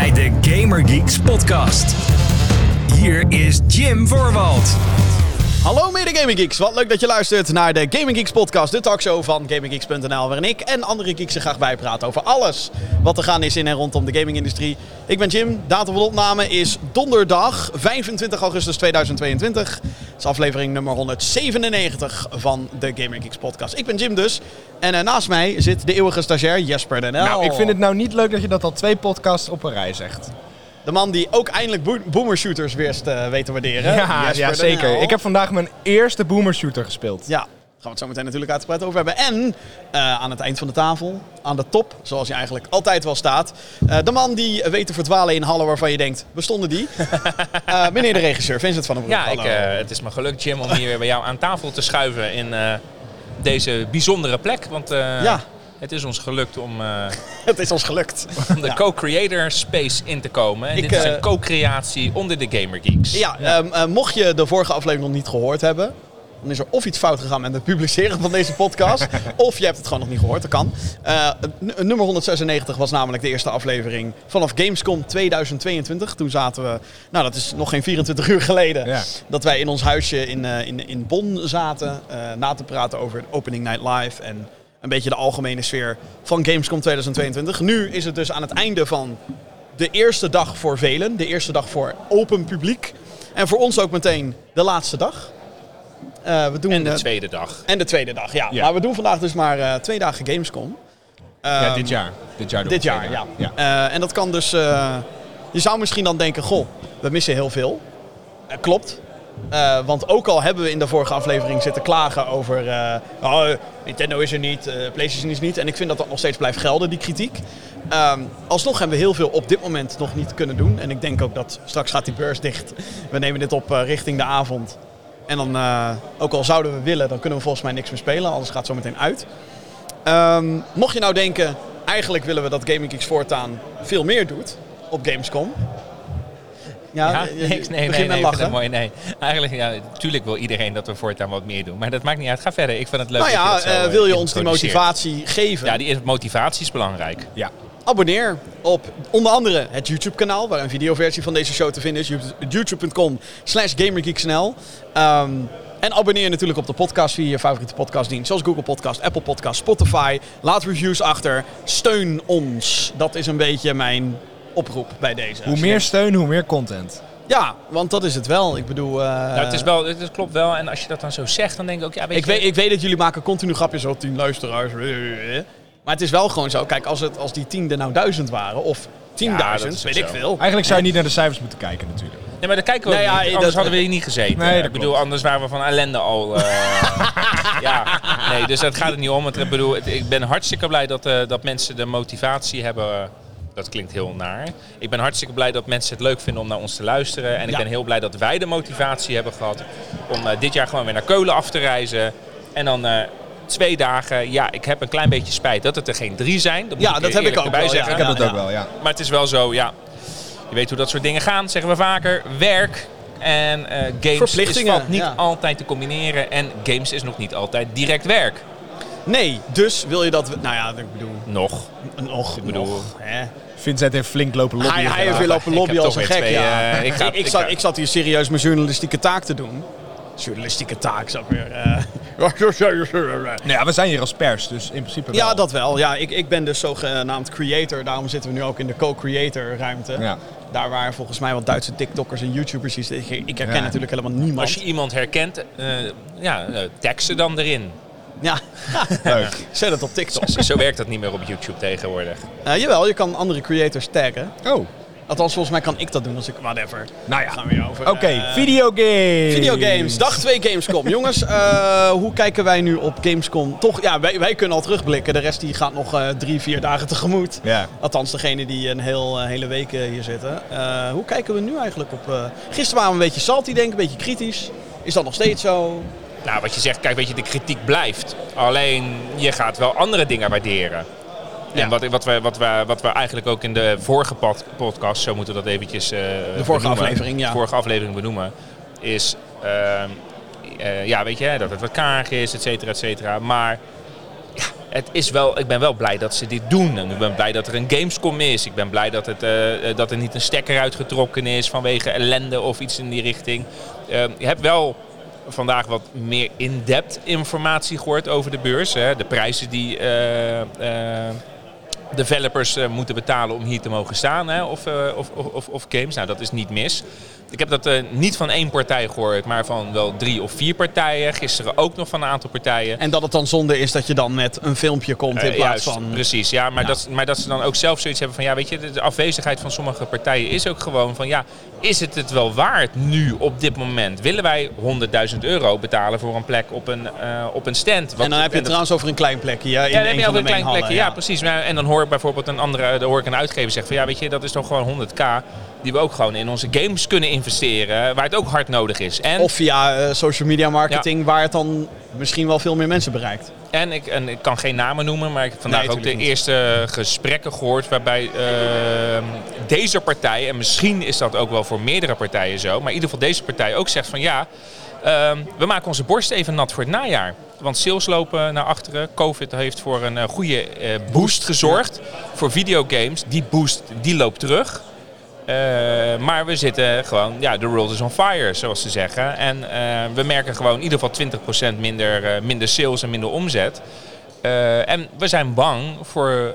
bij de Gamer Geeks podcast. Hier is Jim Voorwald. Hallo mede Gaming Geeks, wat leuk dat je luistert naar de Gaming Geeks podcast, de talkshow van GamingGeeks.nl, waarin ik en andere geeks er graag bijpraten over alles wat er gaan is in en rondom de gamingindustrie. Ik ben Jim, datum van opname is donderdag 25 augustus 2022. Is aflevering nummer 197 van de Gaming Geeks podcast. Ik ben Jim dus en uh, naast mij zit de eeuwige stagiair Jesper Den Nou, ik vind het nou niet leuk dat je dat al twee podcasts op een rij zegt. De man die ook eindelijk bo boomershooters weer uh, weet te waarderen. Ja, ja zeker. Ik heb vandaag mijn eerste boomershooter gespeeld. Ja, gaan we het zo meteen natuurlijk uitgebreid over hebben. En uh, aan het eind van de tafel, aan de top, zoals hij eigenlijk altijd wel staat. Uh, de man die weet te verdwalen in hallen waarvan je denkt, bestonden die? uh, meneer de regisseur, Vincent van den Broek. Ja, ik, het is me gelukt Jim om hier weer bij jou aan tafel te schuiven in deze bijzondere plek. Want ja. Het is ons gelukt om, het is ons gelukt. om de ja. co-creator space in te komen. En Ik, dit is een co-creatie onder de Gamer Geeks. Ja, ja. Um, uh, mocht je de vorige aflevering nog niet gehoord hebben, dan is er of iets fout gegaan met het publiceren van deze podcast. of je hebt het gewoon nog niet gehoord, dat kan. Uh, nummer 196 was namelijk de eerste aflevering vanaf Gamescom 2022. Toen zaten we, nou dat is nog geen 24 uur geleden, ja. dat wij in ons huisje in, uh, in, in Bonn zaten. Uh, na te praten over Opening Night Live en een beetje de algemene sfeer van Gamescom 2022. Nu is het dus aan het einde van de eerste dag voor velen. De eerste dag voor open publiek. En voor ons ook meteen de laatste dag. Uh, we doen en de tweede dag. En de tweede dag, ja. Maar we doen vandaag dus maar uh, twee dagen Gamescom. Ja, dit jaar. Dit jaar, dit jaar ja. ja. En dat kan dus... je zou misschien dan denken, goh, we missen heel veel. klopt. Uh, want ook al hebben we in de vorige aflevering zitten klagen over uh, oh, Nintendo is er niet, uh, PlayStation is niet. En ik vind dat dat nog steeds blijft gelden, die kritiek. Um, alsnog hebben we heel veel op dit moment nog niet kunnen doen. En ik denk ook dat straks gaat die beurs dicht. We nemen dit op richting de avond. En dan, ook al zouden we willen, dan kunnen we volgens mij niks meer spelen. Alles gaat zo meteen uit. Um, mocht je nou denken, eigenlijk willen we dat Gaming Geeks voortaan veel meer doet op Gamescom. Ja, ja nee, nee, nee, nee, nee lachen. mooi. Nee, eigenlijk, ja, natuurlijk wil iedereen dat we voortaan wat meer doen. Maar dat maakt niet uit. Ga verder. Ik vind het leuk. Nou ja, dat je uh, wil je ons die motivatie geven? Ja, die motivatie is belangrijk. Ja. Abonneer op onder andere het YouTube-kanaal, waar een videoversie van deze show te vinden is. youtube.com slash gamergeeksnl. Um, en abonneer natuurlijk op de podcast via je favoriete podcastdienst. Zoals Google Podcast, Apple Podcast, Spotify. Laat reviews achter. Steun ons. Dat is een beetje mijn oproep bij deze. Hoe meer steun, hoe meer content. Ja, want dat is het wel. Ik bedoel... Uh... Nou, het, is wel het klopt wel. En als je dat dan zo zegt, dan denk ik ook... Ja, weet ik, je... weet, ik weet dat jullie maken continu grapjes over tien luisteraars. Maar het is wel gewoon zo. Kijk, als, het, als die tien er nou duizend waren, of 10.000, ja, weet ik veel. Eigenlijk zou je niet naar de cijfers moeten kijken natuurlijk. Nee, maar daar kijken we nee, ja, niet. Anders hadden we hier niet gezeten. Nee, ik bedoel, anders waren we van ellende al. Uh, ja, nee, dus dat gaat er niet om. Ik, bedoel, ik ben hartstikke blij dat, uh, dat mensen de motivatie hebben dat klinkt heel naar. Ik ben hartstikke blij dat mensen het leuk vinden om naar ons te luisteren. En ik ben heel blij dat wij de motivatie hebben gehad om uh, dit jaar gewoon weer naar Keulen af te reizen. En dan uh, twee dagen. Ja, ik heb een klein beetje spijt dat het er geen drie zijn. Dat ja, dat heb ik ook wel. Zeggen. Ik heb dat ook wel, ja. Maar het is wel zo, ja. Je weet hoe dat soort dingen gaan, zeggen we vaker. Werk en uh, games is valt niet altijd te combineren. En games is nog niet altijd direct werk. Nee, dus wil je dat... Nou ja, ik bedoel... Nog. Nog, ik bedoel... Nog. Hè? Vincent heeft flink lopen lobbyen. Hij, hij heeft weer lopen lobbyen als een gek, twee, ja. Uh, ik, ga, ik, ik, zat, ik zat hier serieus mijn journalistieke taak te doen. Journalistieke taak, zou ik weer... Uh... nou ja, we zijn hier als pers, dus in principe wel. Ja, dat wel. Ja, ik, ik ben dus zogenaamd creator. Daarom zitten we nu ook in de co-creator ruimte. Ja. Daar waar volgens mij wat Duitse TikTokkers en YouTubers zitten. Ik, ik herken ja. natuurlijk helemaal niemand. Als je iemand herkent, uh, ja, tag ze dan erin. Ja, leuk. Zet het op TikTok. Zo, zo, werkt dat niet meer op YouTube tegenwoordig. Uh, jawel, je kan andere creators taggen. Oh. Althans, volgens mij kan ik dat doen als ik... Whatever. Nou ja. Gaan we over. Oké, okay, uh, videogames. Videogames. Dag 2 Gamescom. Jongens, uh, hoe kijken wij nu op Gamescom? Toch, ja, wij, wij kunnen al terugblikken. De rest die gaat nog uh, drie, vier dagen tegemoet. Ja. Althans, degene die een heel, hele week hier zitten. hoe kijken we nu eigenlijk op... Gisteren waren we een beetje salty, denk ik. Een beetje kritisch. Is dat nog steeds zo? Nou, wat je zegt, kijk, weet je, de kritiek blijft. Alleen, je gaat wel andere dingen waarderen. Ja. En wat, wat, we, wat, we, wat we eigenlijk ook in de vorige podcast, zo moeten we dat eventjes uh, De vorige benoemen, aflevering, ja. De vorige aflevering benoemen, is... Uh, uh, ja, weet je, dat het wat karig is, et cetera, et cetera. Maar ja, het is wel, ik ben wel blij dat ze dit doen. En ik ben blij dat er een Gamescom is. Ik ben blij dat, het, dat er niet een stekker uitgetrokken is vanwege ellende of iets in die richting. je hebt wel vandaag wat meer in-depth informatie gehoord over de beurs. Hè. De prijzen die developers moeten betalen om hier te mogen staan. Hè, of, of, of, of games. Nou, dat is niet mis. Ik heb dat uh, niet van één partij gehoord, maar van wel drie of vier partijen. Gisteren ook nog van een aantal partijen. En dat het dan zonde is dat je dan met een filmpje komt in plaats juist, van... Precies, ja maar, Dat, maar dat ze dan ook zelf zoiets hebben van... Ja, weet je, de afwezigheid van sommige partijen is ook gewoon van... Ja, is het het wel waard nu op dit moment? Willen wij 100.000 euro betalen voor een plek op een, op een stand? Wat, en dan heb je het trouwens over een klein plekje, ja? In ja, dan heb je over een klein plekje, ja. ja. precies. En dan hoor bijvoorbeeld een andere, dan hoor ik een uitgever zeggen van... Ja, weet je, dat is toch gewoon 100k die we ook gewoon in onze games kunnen investeren, waar het ook hard nodig is. En, of via uh, social media marketing, waar het dan misschien wel veel meer mensen bereikt. En ik, en ik kan geen namen noemen, maar ik heb vandaag ook de niet. eerste gesprekken gehoord waarbij uh, deze partij, en misschien is dat ook wel voor meerdere partijen zo, maar in ieder geval deze partij ook zegt van ja, uh, we maken onze borst even nat voor het najaar. Want sales lopen naar achteren. Covid heeft voor een goede boost gezorgd voor videogames. Die boost die loopt terug. Uh, maar we zitten gewoon, ja, the world is on fire, zoals ze zeggen. En uh, we merken gewoon in ieder geval 20% minder, minder sales en minder omzet. En we zijn bang voor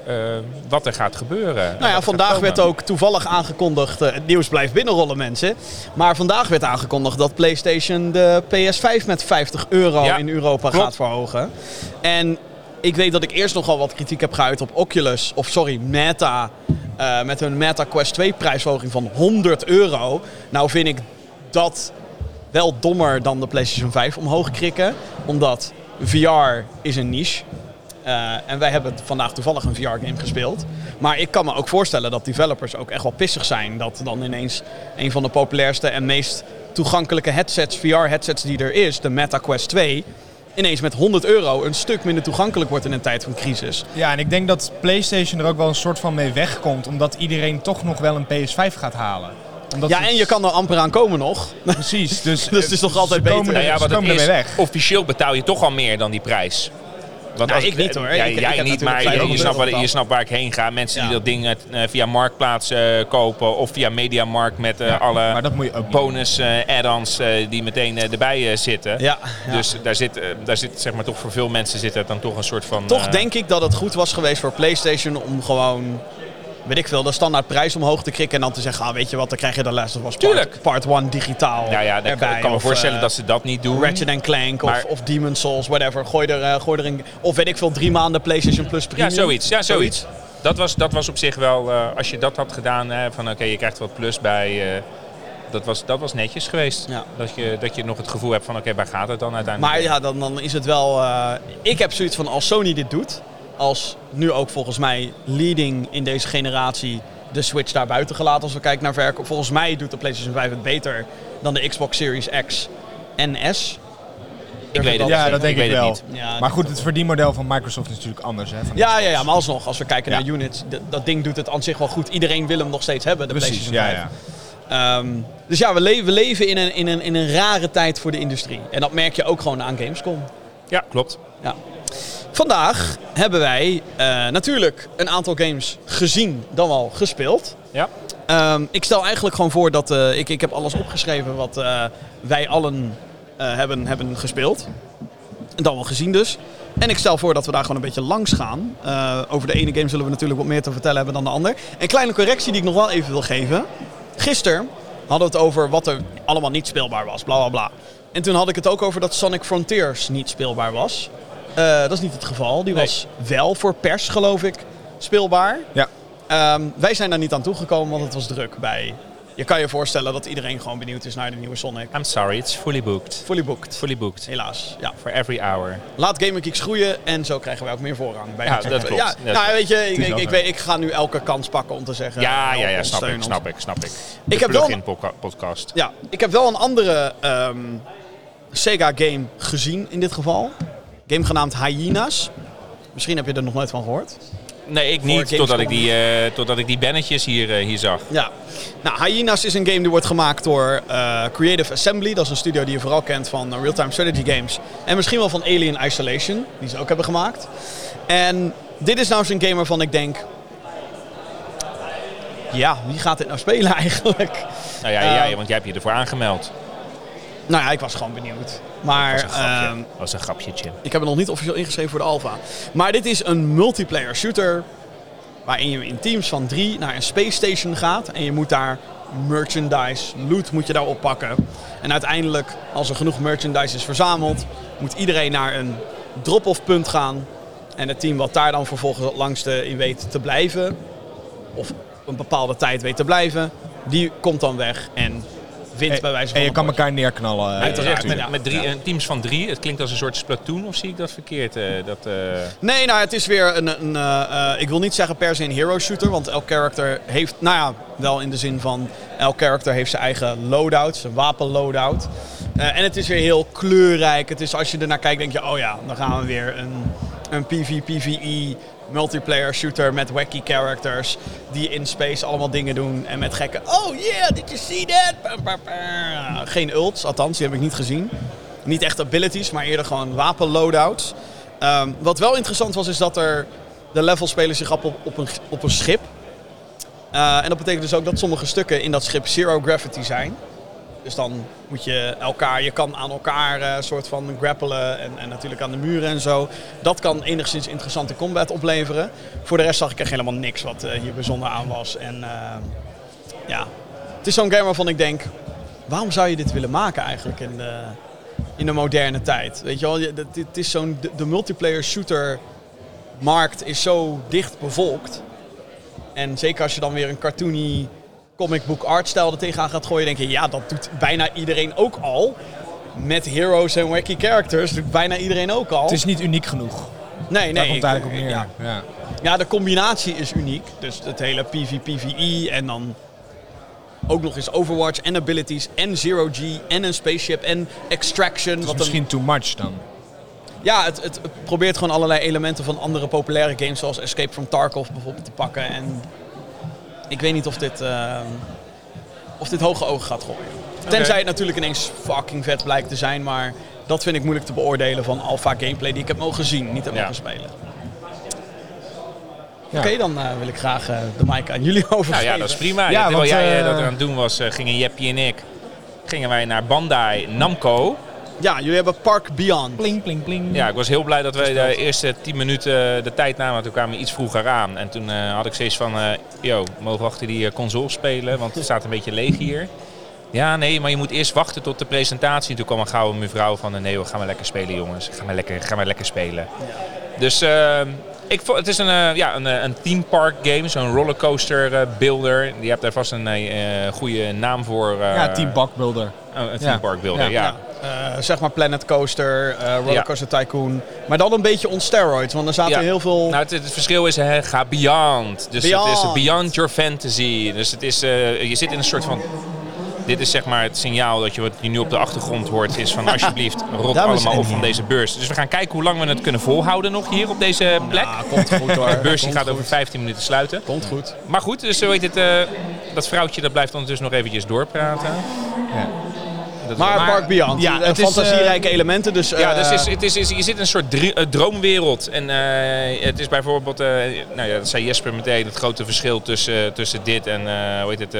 wat er gaat gebeuren. Nou ja, vandaag werd ook toevallig aangekondigd, het nieuws blijft binnenrollen mensen. Maar vandaag werd aangekondigd dat PlayStation de PS5 met 50 euro ja, in Europa klopt. gaat verhogen. En ik weet dat ik eerst nogal wat kritiek heb geuit op Oculus, of sorry, Meta. Met hun Meta Quest 2 prijsverhoging van 100 euro. Nou vind ik dat wel dommer dan de PlayStation 5 omhoog krikken. Omdat VR is een niche. Uh, en wij hebben vandaag toevallig een VR-game gespeeld. Maar ik kan me ook voorstellen dat developers ook echt wel pissig zijn. Dat dan ineens een van de populairste en meest toegankelijke headsets, VR-headsets die er is, de Meta Quest 2 ineens met 100 euro een stuk minder toegankelijk wordt in een tijd van crisis. Ja, en ik denk dat PlayStation er ook wel een soort van mee wegkomt, omdat iedereen toch nog wel een PS5 gaat halen. Omdat ja, en je kan er amper aan komen nog. Precies, dus, dus het is toch altijd beter. Ja, is, weg. Officieel betaal je toch al meer dan die prijs. Want nou, ik niet hoor. Ja, ik, jij ik niet, maar je, je, snapt waar, je, snapt waar, ik heen ga. Mensen ja. die dat ding uh, via Marktplaats uh, kopen of via Mediamarkt met uh, ja, alle bonus add-ons die meteen erbij zitten. Ja, Dus daar zit, daar zit zeg maar toch voor veel mensen zit er dan toch een soort van... Toch denk ik dat het goed was geweest voor PlayStation om gewoon weet ik veel, de standaard prijs omhoog te krikken en dan te zeggen, ah, weet je wat, dan krijg je de Last of Us Tuurlijk. Part 1 digitaal Ja, ja, ik kan me voorstellen uh, dat ze dat niet doen. Ratchet Clank maar, of, of Demon's Souls, whatever. Gooi er, uh, gooi er een, of weet ik veel, drie maanden PlayStation Plus premium. Ja, zoiets. Ja, zoiets. zoiets. Dat, was, dat was op zich wel, uh, als je dat had gedaan, hè, van oké, okay, je krijgt wat plus bij... dat was, dat was netjes geweest. Ja. Dat, je, dat je nog het gevoel hebt van oké, okay, waar gaat het dan uiteindelijk? Maar ja, dan, dan is het wel... ik heb zoiets van als Sony dit doet, als nu ook volgens mij leading in deze generatie de Switch daar buiten gelaten als we kijken naar verkoop. Volgens mij doet de PlayStation 5 het beter dan de Xbox Series X en S. Ik weet het, ja, dat denk ik, ik wel. Maar goed, het verdienmodel van Microsoft is natuurlijk anders. Hè, van ja, ja, ja, maar alsnog, als we kijken ja. naar units, dat ding doet het aan zich wel goed. Iedereen wil hem nog steeds hebben, de Precies, PlayStation 5. Ja, um, dus ja, we, le we leven in een, in, een, in een rare tijd voor de industrie. En dat merk je ook gewoon aan Gamescom. Ja, klopt. Ja. Vandaag hebben wij uh, natuurlijk een aantal games gezien, dan wel gespeeld. Ja. Um, ik stel eigenlijk gewoon voor dat uh, ik, ik heb alles opgeschreven wat uh, wij allen hebben, hebben gespeeld. En dan wel gezien dus. En ik stel voor dat we daar gewoon een beetje langs gaan. over de ene game zullen we natuurlijk wat meer te vertellen hebben dan de ander. Een kleine correctie die ik nog wel even wil geven. Gisteren hadden we het over wat er allemaal niet speelbaar was, bla bla bla. En toen had ik het ook over dat Sonic Frontiers niet speelbaar was. Uh, dat is niet het geval. Die nee. was wel voor pers, geloof ik, speelbaar. Ja. Um, wij zijn daar niet aan toegekomen, want het was druk bij. Je kan je voorstellen dat iedereen gewoon benieuwd is naar de nieuwe Sonic. I'm sorry, it's fully booked. Fully booked. Fully booked. Helaas, ja. For every hour. Laat Gaming Geeks groeien en zo krijgen wij ook meer voorrang. Bij ja, dat klopt. Ja, nou, weet je, ik, ik, ik, weet, ik ga nu elke kans pakken om te zeggen... Ja, ja, ja, snap ik, snap ik, snap ik. De ik heb wel een podcast. Ja, ik heb wel een andere um, Sega game gezien in dit geval game genaamd Hyenas. Misschien heb je er nog nooit van gehoord. Nee, ik niet, totdat ik, die, uh, totdat ik die bannetjes hier, uh, hier zag. Ja. Nou, Hyenas is een game die wordt gemaakt door uh, Creative Assembly. Dat is een studio die je vooral kent van real-time strategy games. En misschien wel van Alien Isolation, die ze ook hebben gemaakt. En dit is nou zo'n game waarvan ik denk... Ja, wie gaat dit nou spelen eigenlijk? Nou ja, jij, want jij hebt je ervoor aangemeld. Nou ja, ik was gewoon benieuwd. Maar, dat was een grapje, was een grapje Jim. Ik heb het nog niet officieel ingeschreven voor de alfa. Maar dit is een multiplayer shooter. Waarin je in teams van drie naar een space station gaat. En je moet daar merchandise, loot moet je daar oppakken. En uiteindelijk, als er genoeg merchandise is verzameld, moet iedereen naar een drop-off punt gaan. En het team wat daar dan vervolgens het langste in weet te blijven, of een bepaalde tijd weet te blijven, die komt dan weg en wint bij wijze van. En je kan elkaar neerknallen. Uiteraard. Met, met drie, teams van drie. Het klinkt als een soort Splatoon, of zie ik dat verkeerd? Uh, dat, uh... Nee, nou, het is weer een. een uh, ik wil niet zeggen per se een hero shooter, want elk character heeft. Nou ja, wel in de zin van. Elk character heeft zijn eigen loadout, zijn wapen loadout. en het is weer heel kleurrijk. Het is als je ernaar kijkt, denk je: oh ja, dan gaan we weer een, een PvPvE multiplayer shooter met wacky characters die in space allemaal dingen doen en met gekke oh yeah, did you see that? Geen ults, althans, die heb ik niet gezien. Niet echt abilities, maar eerder gewoon wapen loadouts. Ehm, wat wel interessant was, is dat er de levels spelen zich op, op, een, op een schip. Uh, en dat betekent dus ook dat sommige stukken in dat schip zero gravity zijn. Dus dan moet je elkaar, je kan aan elkaar uh, soort van grappelen en, en, natuurlijk aan de muren en zo. Dat kan enigszins interessante combat opleveren. Voor de rest zag ik echt helemaal niks wat uh, hier bijzonder aan was. En uh, ja, het is zo'n game waarvan ik denk, waarom zou je dit willen maken eigenlijk in de, in de moderne tijd? Weet je wel, het is zo'n, de, de multiplayer shooter markt is zo dicht bevolkt. En zeker als je dan weer een cartoony comic book artstijl er tegenaan gaat gooien, denk je, ja, dat doet bijna iedereen ook al. Met heroes en wacky characters doet bijna iedereen ook al. Het is niet uniek genoeg. Nee, nee. Daar komt eigenlijk op neer. Ja. ja. Ja. de combinatie is uniek. Dus het hele PvPvE en dan ook nog eens Overwatch en abilities en Zero G en een spaceship en Extraction. Is misschien too much dan. Ja, het, het, probeert gewoon allerlei elementen van andere populaire games zoals Escape from Tarkov bijvoorbeeld te pakken en ik weet niet of dit, uh, of dit hoge ogen gaat gooien. Tenzij het natuurlijk ineens fucking vet blijkt te zijn, maar dat vind ik moeilijk te beoordelen van alpha gameplay die ik heb mogen zien, niet heb mogen spelen. Oké, dan uh, wil ik graag uh, de mic aan jullie overgeven. Nou ja, dat is prima. Ja, Terwijl jij dat aan het doen was, gingen Jeppie en ik gingen wij naar Bandai Namco. Ja, jullie hebben Park Beyond. Pling, pling, pling. Ja, ik was heel blij dat wij de eerste 10 minuten de tijd namen. Toen kwamen we iets vroeger aan. En toen uh, had ik steeds van, uh, yo, mogen we achter die console spelen? Want het staat een beetje leeg hier. Ja, nee, maar je moet eerst wachten tot de presentatie. Toen kwam een gouden mevrouw van, nee, we gaan maar lekker spelen jongens. Ga maar lekker, ga maar lekker spelen. Ja. Dus uh, ik, het is een, uh, ja, een, een theme park game, zo'n rollercoaster uh, builder. Die hebt daar vast een goede naam voor. ja, theme park builder. Oh, een theme park builder, ja. Uh, zeg maar Planet Coaster, uh, Rollercoaster Tycoon. Maar dan een beetje on steroids, want er zaten heel veel... Nou, het, het, verschil is, hè, ga beyond. Dus beyond. het is beyond your fantasy. Dus het is, uh, je zit in een soort van... Dit is zeg maar het signaal dat je wat je nu op de achtergrond hoort, is van alsjeblieft, rot allemaal op van deze beurs. Dus we gaan kijken hoe lang we het kunnen volhouden nog hier op deze plek. Ja, komt goed hoor. De beurs die gaat over 15 minuten sluiten. Komt goed. Maar goed, dus zo heet het, dat vrouwtje dat blijft ondertussen nog eventjes doorpraten. Ja maar, Park Beyond, ja, het fantasierijke uh, elementen. Dus, ja, dus is, het is, is, je zit in een soort drie, uh, droomwereld. En uh, het is bijvoorbeeld, nou ja, dat zei Jesper meteen, het grote verschil tussen, tussen dit en, hoe heet het,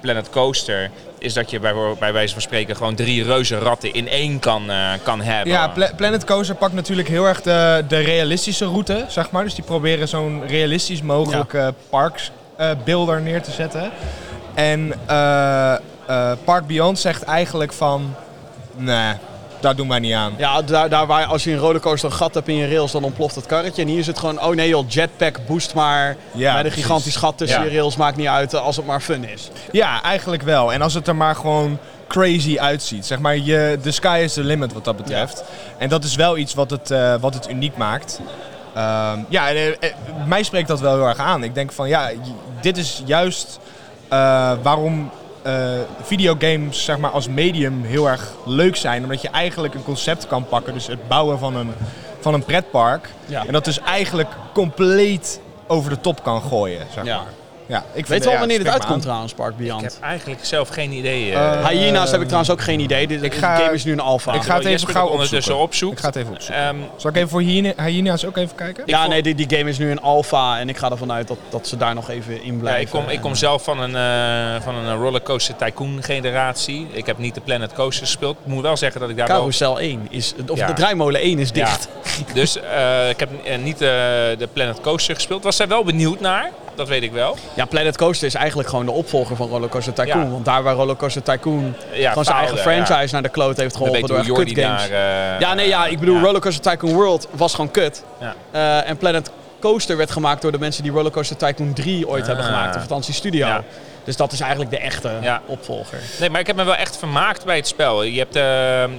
Planet Coaster is dat je bij, bij wijze van spreken gewoon drie reuze ratten in één kan, kan hebben. Ja, Planet Coaster pakt natuurlijk heel erg de, de realistische route, zeg maar. Dus die proberen zo'n realistisch mogelijk ja. parksbeelder neer te zetten. En uh, Park Beyond zegt eigenlijk van... Nee, daar doen wij niet aan. Ja, daar, daar waar als je een rollercoaster een gat hebt in je rails, dan ontploft het karretje. En hier is het gewoon, oh nee joh, jetpack boost maar ja, bij de gigantisch gat tussen je rails. Maakt niet uit als het maar fun is. Ja, eigenlijk wel. En als het er maar gewoon crazy uitziet. Zeg maar, je, the sky is the limit wat dat betreft. En dat is wel iets wat het, uh, wat het uniek maakt. Uh, ja, uh, mij spreekt dat wel heel erg aan. Ik denk van, ja, dit is juist waarom videogames zeg maar, als medium heel erg leuk zijn. Omdat je eigenlijk een concept kan pakken. Dus het bouwen van een, van een pretpark. En dat dus eigenlijk compleet over de top kan gooien. Zeg maar. Ja, ik Weet wel wanneer het uitkomt trouwens, Park Beyond? Ik heb eigenlijk zelf geen idee. Uh, Hyena's heb ik trouwens ook geen idee. Ik ga, game is nu een alpha. Ik ga het even gauw ondertussen opzoeken. Ik ga het even opzoeken. Um, Zal ik even voor Hyena's ook even kijken? Ja, nee, die, die game is nu een alpha en ik ga ervan uit dat, dat ze daar nog even in blijven. Ja, ik, kom, ik kom zelf van een, uh, van een rollercoaster tycoon generatie. Ik heb niet de Planet Coaster gespeeld. Ik moet wel zeggen dat ik daar Carousel wel... 1 is, of de draaimolen 1 is dicht. Ja. dus uh, ik heb niet de Planet Coaster gespeeld. Was zij wel benieuwd naar? Dat weet ik wel. Ja, Planet Coaster is eigenlijk gewoon de opvolger van Rollercoaster Tycoon. Want daar waar Rollercoaster Tycoon ja, van zijn eigen franchise naar de kloot heeft geholpen door kut games. Naar, uh, ja, nee, ja, ik bedoel, Rollercoaster Tycoon World was gewoon kut. Uh, en Planet Coaster werd gemaakt door de mensen die Rollercoaster Tycoon 3 ooit hebben ah. gemaakt. Of althans die studio. Dus dat is eigenlijk de echte opvolger. Nee, maar ik heb me wel echt vermaakt bij het spel. Je hebt, uh,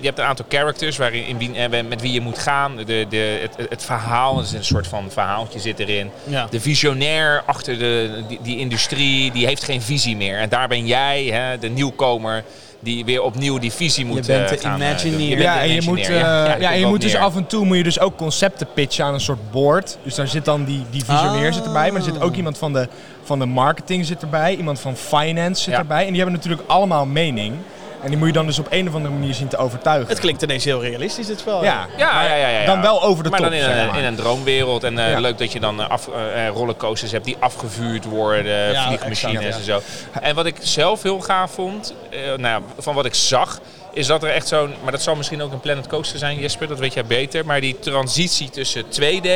je hebt een aantal characters waarin, in wie, uh, met wie je moet gaan. De, de, het, het verhaal, is een soort van verhaaltje zit erin. De visionair achter de, die, die, industrie, die heeft geen visie meer. En daar ben jij, hè, de nieuwkomer die weer opnieuw die visie moet je bent uh, gaan Imagineer. Ja, en je moet, uh, ja, ja, je moet dus af en toe moet je dus ook concepten pitchen aan een soort board. Dus daar zit dan die, die visionair oh. zit erbij, maar er zit ook iemand van de, van de marketing zit erbij, iemand van finance zit erbij. En die hebben natuurlijk allemaal mening. En die moet je dan dus op een of andere manier zien te overtuigen. Het klinkt ineens heel realistisch, dit spel. Ja, ja, ja, ja, ja, Dan wel over de maar top. Dan in, een, in een droomwereld. En uh, leuk dat je dan af, uh, rollercoasters hebt die afgevuurd worden, vliegmachines en zo. En wat ik zelf heel gaaf vond, uh, nou, van wat ik zag, is dat er echt zo'n... Maar dat zal misschien ook een Planet Coaster zijn, Jesper, dat weet jij beter. Maar die transitie tussen 2D,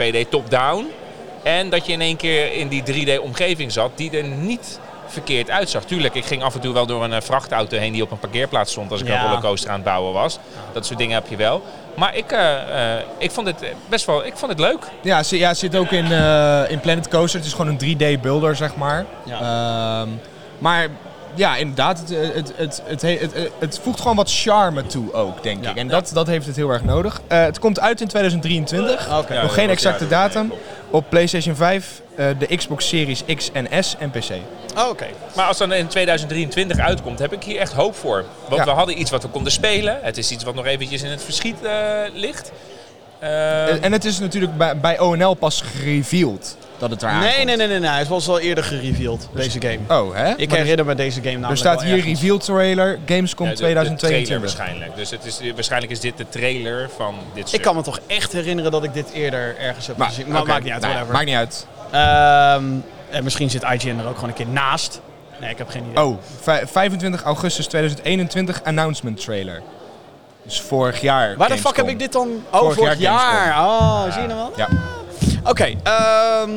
2D top-down... En dat je in één keer in die 3D-omgeving zat, die er niet verkeerd uitzag. Tuurlijk, ik ging af en toe wel door een uh, vrachtauto heen die op een parkeerplaats stond als ik een rollercoaster aan het bouwen was. Dat soort dingen heb je wel. Maar ik, uh, ik vond het best wel ik vond het leuk. Ja, ja het zit ook in, in Planet Coaster. Het is gewoon een 3D-builder, zeg maar. Ja. Ehm, maar ja, inderdaad, het, het, het, het, het, het, voegt gewoon wat charme toe ook, denk ik. En dat, dat heeft het heel erg nodig. Uh, het komt uit in 2023. Okay. Nog geen exacte datum. Op PlayStation 5, uh, de Xbox Series X en S en PC. Oh, Oké. Maar als dan in 2023 uitkomt, heb ik hier echt hoop voor. Want we hadden iets wat we konden spelen. Het is iets wat nog eventjes in het verschiet uh, ligt. en het is natuurlijk bij, bij ONL pas gereveeld dat het eraan nee, nee, nee, nee, nee. Het was al eerder gereveeld, dus- deze game. Oh, hè? Ik herinner me deze game namelijk Er staat hier reveal trailer, Gamescom ja, 2022. waarschijnlijk. Dus het is, waarschijnlijk is dit de trailer van dit Ik kan me toch echt herinneren dat ik dit eerder ergens heb gezien. Maar maakt niet uit, whatever. Maakt niet uit. Um, en misschien zit IGN er ook gewoon een keer naast. Nee, ik heb geen idee. Oh, 25 augustus 2021 announcement trailer. Dus vorig jaar. Waar de fuck heb ik dit dan? Oh, vorig, vorig jaar. jaar. Oh, zie je nou wel? Ja. Oké, ehm,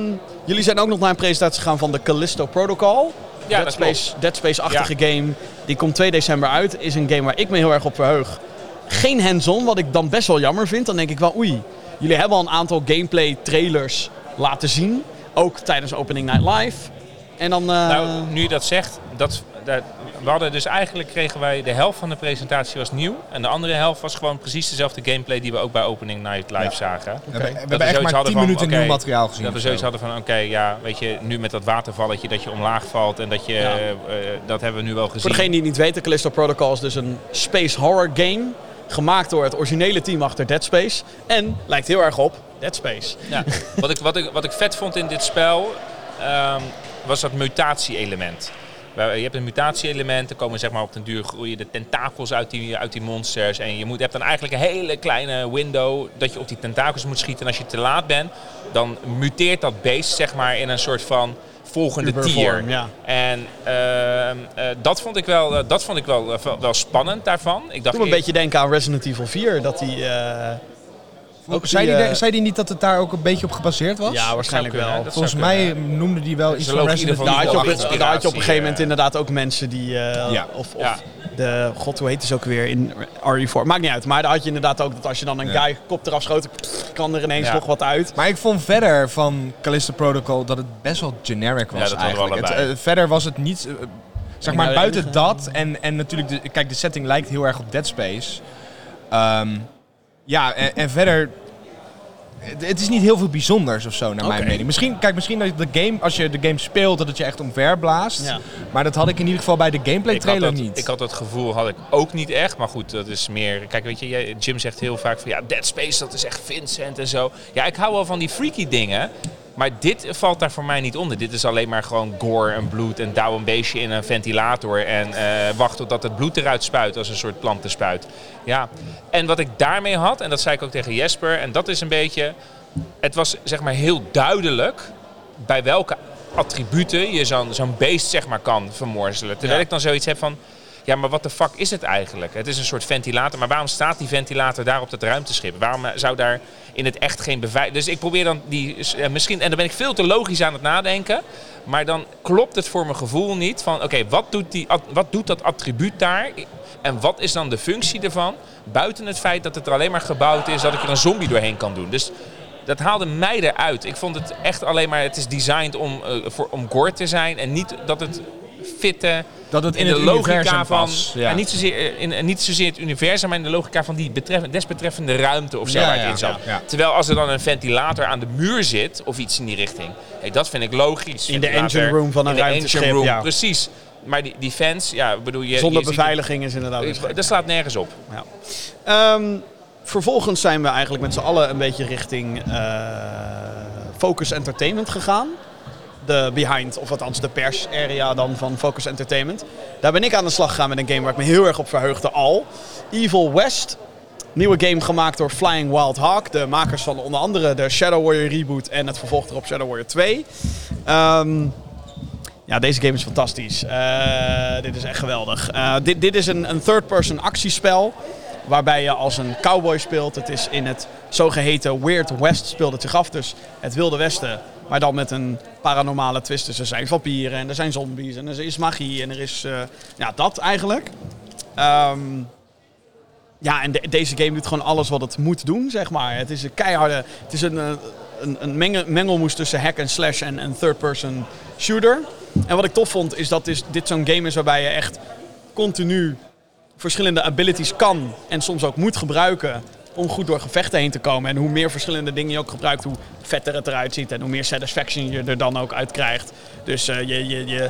jullie zijn ook nog naar een presentatie gegaan van de Callisto Protocol. Ja, Dead Space, Dead Space-achtige game. Die komt 2 december uit. Is een game waar ik me heel erg op verheug. Geen hands-on, wat ik dan best wel jammer vind. Dan denk ik wel, oei. Jullie hebben al een aantal gameplay trailers laten zien. Ook tijdens Opening Night Live. En dan... Uh... Nou, nu je dat zegt, dat, dat, we hadden dus eigenlijk kregen wij de helft van de presentatie was nieuw. En de andere helft was gewoon precies dezelfde gameplay die we ook bij Opening Night Live zagen. We, hebben, we hebben echt maar 10 minuten nieuw materiaal gezien. Dat we zoiets hadden van, oké, ja, weet je, nu met dat watervalletje dat je omlaag valt en dat je, uh, dat hebben we nu wel gezien. Voor degenen die niet weten, Callisto Protocol is dus een space horror game. Gemaakt door het originele team achter Dead Space. En lijkt heel erg op Dead Space. Ja. wat, ik, wat, ik, wat ik vet vond in dit spel, um, was dat mutatie-element. Je hebt een mutatie-element, er komen zeg maar op den duur groeien de tentakels uit die, uit die monsters. En je, moet, hebt dan eigenlijk een hele kleine window dat je op die tentakels moet schieten. En als je te laat bent, dan muteert dat beest zeg maar in een soort van volgende tier. Ja. En uh, uh, dat vond ik wel, uh, dat vond ik wel, wel spannend daarvan. Ik dacht, Doe een beetje denken aan Resident Evil 4, dat die ook zei, die, uh, zei die niet dat het daar ook een beetje op gebaseerd was? Ja, waarschijnlijk wel. Volgens mij noemde die wel iets van Resident Evil. Daar had je op een gegeven moment inderdaad ook mensen die... Uh, ja. Of, of ja. de... God, hoe heet het ook weer? In RE4. Maakt niet uit. Maar daar had je inderdaad ook dat als je dan een ja. guy kop eraf schoot... kan er ineens nog wat uit. Maar ik vond verder van Callisto Protocol dat het best wel generic was eigenlijk. Het, uh, verder was het niet... zeg maar, buiten dat en, en natuurlijk... De, kijk, de setting lijkt heel erg op Dead Space... Um, ja, en, en, verder het is niet heel veel bijzonders of zo, naar mijn mening. Misschien, kijk, misschien dat de game, als je de game speelt, dat het je echt omver blaast. Ja. Maar dat had ik in ieder geval bij de gameplay trailer niet. Ik had het gevoel, had ik ook niet echt. Maar goed, dat is meer... Kijk, weet je, Jim zegt heel vaak van ja, Dead Space, dat is echt Vincent en zo. Ja, ik hou wel van die freaky dingen. Maar dit valt daar voor mij niet onder. Dit is alleen maar gewoon gore en bloed en douw een beestje in een ventilator. En uh, wacht totdat het bloed eruit spuit als een soort plantenspuit. Ja, en wat ik daarmee had, en dat zei ik ook tegen Jesper, en dat is een beetje... Het was zeg maar heel duidelijk bij welke attributen je zo'n zo'n beest zeg maar kan vermorzelen. Terwijl ik dan zoiets heb van... Ja, maar wat de fuck is het eigenlijk? Het is een soort ventilator, maar waarom staat die ventilator daar op dat ruimteschip? Waarom eh, zou daar in het echt geen bewijs... Dus ik probeer dan die... Eh, misschien, en dan ben ik veel te logisch aan het nadenken. Maar dan klopt het voor mijn gevoel niet van... Oké, wat, doet die, wat doet dat attribuut daar? En wat is dan de functie ervan? Buiten het feit dat het er alleen maar gebouwd is dat ik er een zombie doorheen kan doen. Dus dat haalde mij eruit. Ik vond het echt alleen maar... Het is designed om, uh, voor, om gore te zijn. En niet dat het fitte dat het in, de logica van. Ja. En niet, zozeer, eh, in, niet zozeer het universum, maar in de logica van die betreffende, desbetreffende ruimte of zo waar het in zat. Terwijl als er dan een ventilator aan de muur zit of iets in die richting, hey, dat vind ik logisch. In de engine room van een ruimteschip. Room, Precies. Maar die, die fans, ja, bedoel je. Zonder beveiliging is inderdaad. Dat slaat nergens op. Ja. Um, vervolgens zijn we eigenlijk met z'n allen een beetje richting uh, Focus Entertainment gegaan de behind, of althans de pers area dan van Focus Entertainment. Daar ben ik aan de slag gegaan met een game waar ik me heel erg op verheugde al. Evil West. Nieuwe game gemaakt door Flying Wild Hawk. De makers van onder andere de Shadow Warrior reboot en het vervolg erop Shadow Warrior 2. Ehm, ja, deze game is fantastisch. Uh, dit is echt geweldig. Uh, dit, dit is een, een third-person actiespel. Waarbij je als een cowboy speelt. Het is in het zogeheten Weird West speelt het zich af. Dus het Wilde Westen maar dan met een paranormale twist. Dus er zijn vampieren en er zijn zombies en er is magie en er is uh, ja, dat eigenlijk. Um, ja, en deze game doet gewoon alles wat het moet doen, zeg maar. Het is een keiharde... Het is een, eh, een, een mengelmoes tussen hack en slash en third-person shooter. En wat ik tof vond, is dat dit zo'n game is waarbij je echt continu verschillende abilities kan en soms ook moet gebruiken om goed door gevechten heen te komen. En hoe meer verschillende dingen je ook gebruikt, hoe vetter het eruit ziet en hoe meer satisfaction je er dan ook uit krijgt. Dus uh, je, je, je,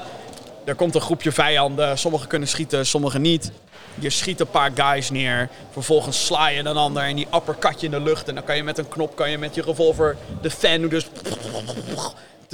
er komt een groepje vijanden, sommigen kunnen schieten, sommigen niet. Je schiet een paar guys neer, vervolgens sla je een ander en die uppercut je in de lucht. En dan kan je met een knop, kan je met je revolver de fan dus...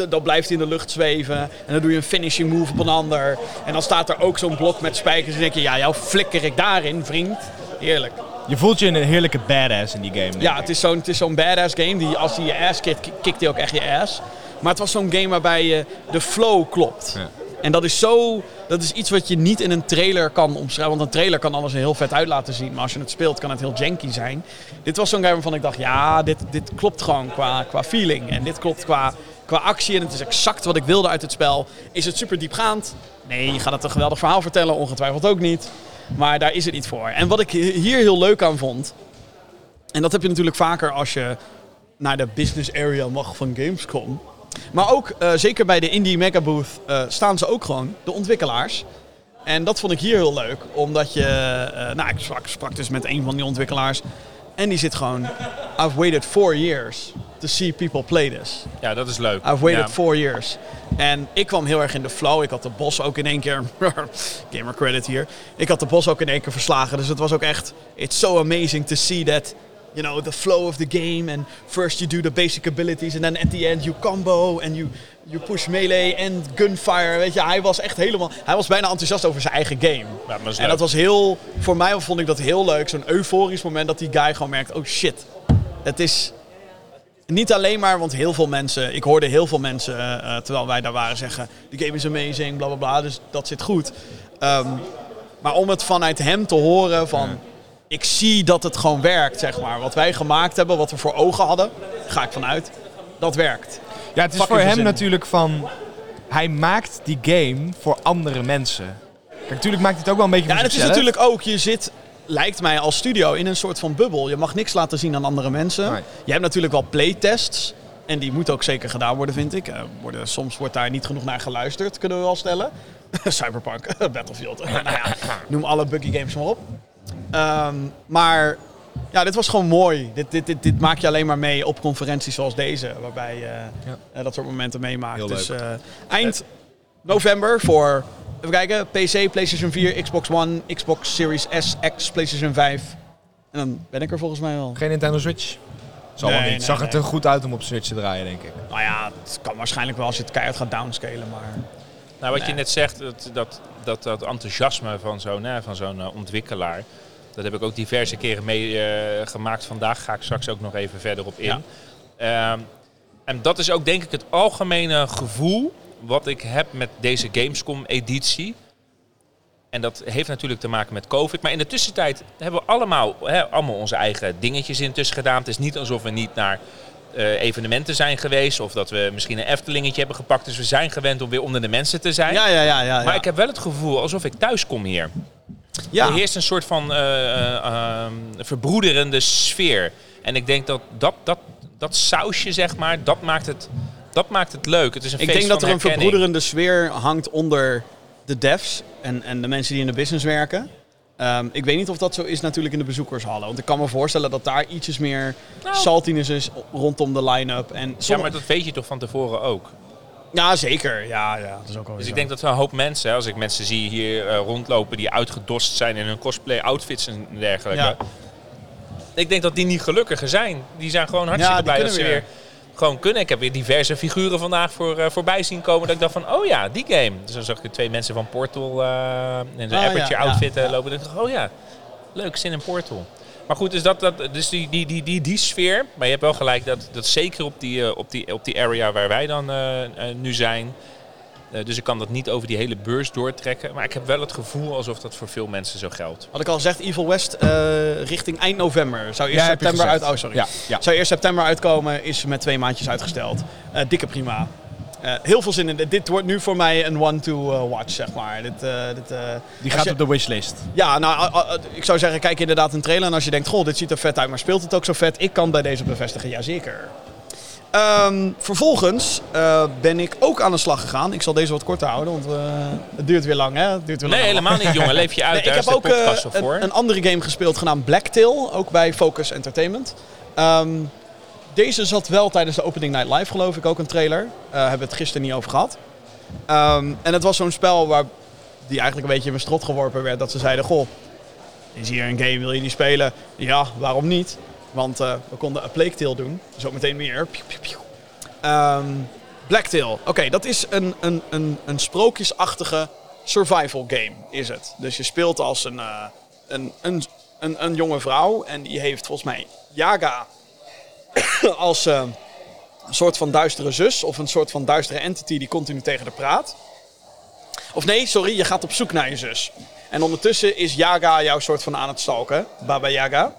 Dan blijft hij in de lucht zweven. En dan doe je een finishing move op een ander. En dan staat er ook zo'n blok met spijkers. En dan denk je, ja, jou flikker ik daarin, vriend. Heerlijk. Je voelt je een heerlijke badass in die game. Ja, het is zo'n zo'n badass game. Die, als hij je ass kikt, kikt hij ook echt je ass. Maar het was zo'n game waarbij je de flow klopt. Ja. En dat is zo. Dat is iets wat je niet in een trailer kan omschrijven. Want een trailer kan alles heel vet uit laten zien. Maar als je het speelt, kan het heel janky zijn. Dit was zo'n game waarvan ik dacht: ja, dit, dit klopt gewoon qua, qua feeling. En dit klopt qua, qua actie. En het is exact wat ik wilde uit het spel. Is het super diepgaand? Nee, je gaat het een geweldig verhaal vertellen. Ongetwijfeld ook niet. Maar daar is het niet voor. En wat ik hier heel leuk aan vond. En dat heb je natuurlijk vaker als je naar de business area mag van Gamescom. Maar ook uh, zeker bij de Indie Mega Booth uh, staan ze ook gewoon, de ontwikkelaars. En dat vond ik hier heel leuk, omdat je. Uh, nou, ik sprak, sprak dus met een van die ontwikkelaars. En die zit gewoon. I've waited four years to see people play this. Ja, dat is leuk. I've waited four years. En ik kwam heel erg in de flow. Ik had de bos ook in één keer. gamer credit hier. Ik had de bos ook in één keer verslagen. Dus het was ook echt. It's so amazing to see that. You know, the flow of the game. And first you do the basic abilities. And then at the end you combo. And you, you push melee and gunfire. Weet je, hij was echt helemaal. Hij was bijna enthousiast over zijn eigen game. Ja, dat en dat was heel. Voor mij vond ik dat heel leuk. Zo'n euforisch moment dat die guy gewoon merkt: oh shit. Het is niet alleen maar, want heel veel mensen, ik hoorde heel veel mensen uh, terwijl wij daar waren zeggen: de game is amazing, bla bla bla, dus dat zit goed. Um, maar om het vanuit hem te horen van. Ik zie dat het gewoon werkt, zeg maar. Wat wij gemaakt hebben, wat we voor ogen hadden, ga ik vanuit, dat werkt. Ja, het is voor hem natuurlijk van. Hij maakt die game voor andere mensen. Kijk, natuurlijk maakt het ook wel een beetje. Ja, en het is natuurlijk ook, je zit lijkt mij als studio in een soort van bubbel. Je mag niks laten zien aan andere mensen. Je hebt natuurlijk wel playtests. En die moeten ook zeker gedaan worden, vind ik. Uh, worden, soms wordt daar niet genoeg naar geluisterd, kunnen we wel stellen. Cyberpunk, Battlefield. nou ja, noem alle buggy games maar op. Um, maar ja, dit was gewoon mooi. Dit, dit, dit, dit, maak je alleen maar mee op conferenties zoals deze, waarbij je ja. dat soort momenten meemaakt. dus eind november voor, even kijken, PC, PlayStation 4, Xbox One, Xbox Series S, X, PlayStation 5. En dan ben ik er volgens mij wel. Geen Nintendo Switch? Zal nee, niet. Zag het er goed uit om op Switch te draaien, denk ik. Nou ja, het kan waarschijnlijk wel als je het keihard gaat downscalen, maar... Nou, wat je net zegt, dat, dat, dat, dat enthousiasme van zo'n van zo'n uh, ontwikkelaar... Dat heb ik ook diverse keren meegemaakt. Uh, Vandaag ga ik straks ook nog even verder op in. Ja. Um, en dat is ook denk ik het algemene gevoel wat ik heb met deze Gamescom-editie. En dat heeft natuurlijk te maken met COVID. Maar in de tussentijd hebben we allemaal, hè, allemaal onze eigen dingetjes intussen gedaan. Het is niet alsof we niet naar uh, evenementen zijn geweest. Of dat we misschien een Eftelingetje hebben gepakt. Dus we zijn gewend om weer onder de mensen te zijn. Ja, ja, ja, ja, Maar ik heb wel het gevoel alsof ik thuis kom hier. Ja. Er heerst een soort van uh, verbroederende sfeer. En ik denk dat dat, dat dat sausje, zeg maar, dat maakt het, dat maakt het leuk. Het is een ik denk dat er een verbroederende sfeer hangt onder de devs en, en de mensen die in de business werken. Um, ik weet niet of dat zo is natuurlijk in de bezoekershallen. Want ik kan me voorstellen dat daar ietsjes meer nou. saltiness is rondom de line-up. En Ja, maar dat weet je toch van tevoren ook? Ja, zeker. Ja, ja, dat is ook dus ik denk dat er een hoop mensen, als ik mensen zie hier uh, rondlopen die uitgedost zijn in hun cosplay outfits en dergelijke. Ja. Ik denk dat die niet gelukkiger zijn. Die zijn gewoon hartstikke blij dat ze weer gewoon kunnen. Ik heb weer diverse figuren vandaag voor, uh, voorbij zien komen. Dat ik dacht van, oh ja, die game. Dus dan zag ik twee mensen van Portal uh, in zijn oh, Aperture outfit uh, lopen. En dacht oh ja, leuk, zin in Portal. Maar goed, dus, dat, dat, dus die, die, die, die, die sfeer. Maar je hebt wel gelijk dat, dat zeker op die, op, die, op die area waar wij dan nu zijn eh, dus ik kan dat niet over die hele beurs doortrekken. Maar ik heb wel het gevoel alsof dat voor veel mensen zo geldt. Had ik al gezegd, Evil West uh, richting eind november. Zou eerst september uit... Oh, sorry. Ja, ja. Zou eerst september uitkomen, is met twee maandjes uitgesteld. Uh, dikke prima. Heel veel zin in. Dit wordt nu voor mij een one-to-watch, zeg maar. Dit, dit, Die gaat op de wishlist. Ja, nou, ik zou zeggen, kijk inderdaad een trailer. En als je denkt, goh, dit ziet er vet uit, maar speelt het ook zo vet? Ik kan bij deze bevestigen, jazeker. Um, vervolgens uh, ben ik ook aan de slag gegaan. Ik zal deze wat korter houden, want uh, het duurt weer lang. Hè? Het duurt weer nee, lang. helemaal niet, jongen. Leef je uit. nee, ik heb ook uh, een, een, andere game gespeeld genaamd Blacktail, ook bij Focus Entertainment. Um, deze zat wel tijdens de Opening Night Live, geloof ik, ook een trailer. Uh, hebben we het gisteren niet over gehad. Um, en het was zo'n spel waar die eigenlijk een beetje in mijn strot geworpen werd. Dat ze zeiden, goh, is hier een game, wil je die spelen? Ja, waarom niet? Want uh, we konden een Plague Tale doen. Zo meteen meer. Um, Blacktail. Oké, dat is een, een, een, een sprookjesachtige survival game, is het. Dus je speelt als een, uh, een, een, een, een, jonge vrouw. En die heeft volgens mij Yaga als uh, een soort van duistere zus. Of een soort van duistere entity die continu tegen de praat. Of nee, sorry, je gaat op zoek naar je zus. En ondertussen is Yaga jouw soort van aan het stalken. Baba Yaga.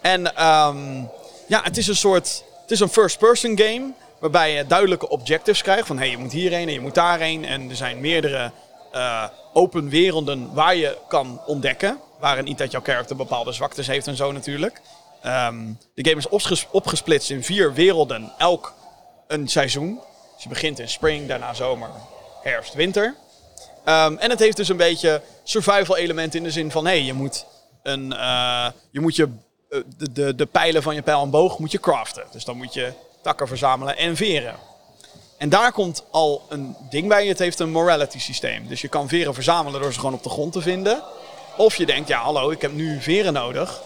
En um, ja, het is een soort. Het is een first-person game. Waarbij je duidelijke objectives krijgt. Van hé, hey, je moet hierheen en je moet daarheen. En er zijn meerdere uh, open werelden waar je kan ontdekken. Waarin niet dat jouw karakter bepaalde zwaktes heeft en zo natuurlijk. Um, de game is opgesplitst in vier werelden. Elk een seizoen. Dus je begint in spring, daarna zomer, herfst, winter. Um, en het heeft dus een beetje survival elementen in de zin van... hé, hey, je moet een, uh, je moet je eh, de, de, de pijlen van je pijl en boog moet je craften. Dus dan moet je takken verzamelen en veren. En daar komt al een ding bij. Het heeft een morality systeem. Dus je kan veren verzamelen door ze gewoon op de grond te vinden. Of je denkt, ja hallo, ik heb nu veren nodig.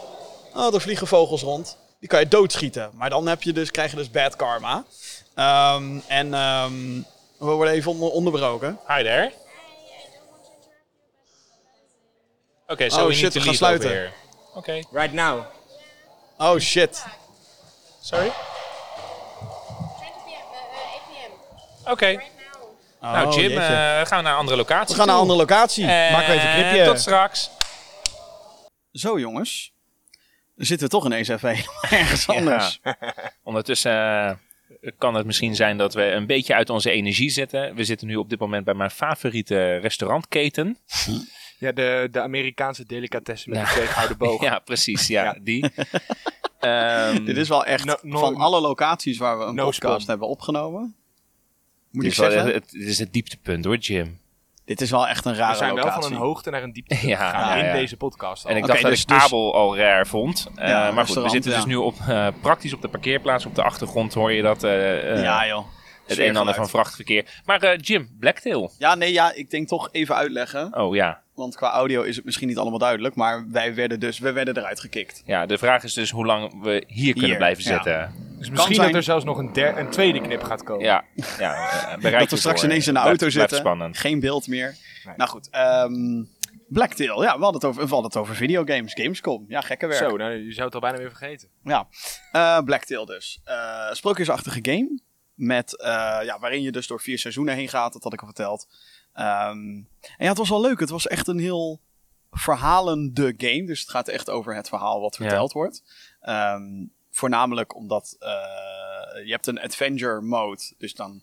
Oh, er vliegen vogels rond. Die kan je doodschieten. Maar dan heb je dus, krijg je dus bad karma. Um, en um, we worden even onderbroken. Hi there. Oké, okay, so oh, we shit, need to gaan sluiten. Oké. Okay. Right now. Oh shit. Sorry? 20 p.m. Oké. nou, Jim, uh, gaan we naar een andere locatie. We gaan naar een andere locatie. En Maken we even een knipje. Tot straks. Zo, jongens. Dan zitten we toch ineens even ergens anders. Ondertussen uh, kan het misschien zijn dat we een beetje uit onze energie zitten. We zitten nu op dit moment bij mijn favoriete restaurantketen. Ja, de, de Amerikaanse delicatessen met ja. de gouden boog. ja, precies. Ja, die. um, Dit is wel echt van alle locaties waar we een podcast hebben opgenomen. Moet ik zeggen? Het, het, is het dieptepunt hoor, Jim. Dit is wel echt een rare We zijn wel locatie. van een hoogte naar een diepte Ja, gegaan ja, in ja. deze podcast. al. En ik dacht dat dus- ik dus- Abel al rare vond. Eh, maar goed, we zitten dus nu op, eh, praktisch op de parkeerplaats. Op de achtergrond hoor je dat eh, eh, ja, joh. het een en ander van vrachtverkeer. Maar eh, Jim, Blacktail. Ja, nee, ja, ik denk toch even uitleggen. Oh ja. Want qua audio is het misschien niet allemaal duidelijk. Maar wij werden dus we werden eruit gekikt. ja, de vraag is dus hoe lang we hier, kunnen Hier, blijven ja. zitten. Dus misschien zijn- dat er zelfs nog een, der- een tweede knip gaat komen. Ja, ja eh, dat we straks ineens in de auto blijft zitten. spannend. Geen beeld meer. Nee. Nou goed, ehm Blacktail. Ja, we hadden het over, we hadden het over videogames. Gamescom. Ja, gekke werk. Zo, nou, je zou het al bijna weer vergeten. Ja, Eh Blacktail dus. Eh sprookjesachtige game. Met, eh, ja, waarin je dus door vier seizoenen heen gaat. Dat had ik al verteld. Ehm, en ja, het was wel leuk. Het was echt een heel verhalende game. Dus het gaat echt over het verhaal wat Ja. verteld wordt. Ehm, voornamelijk omdat eh, je hebt een adventure mode. Dus dan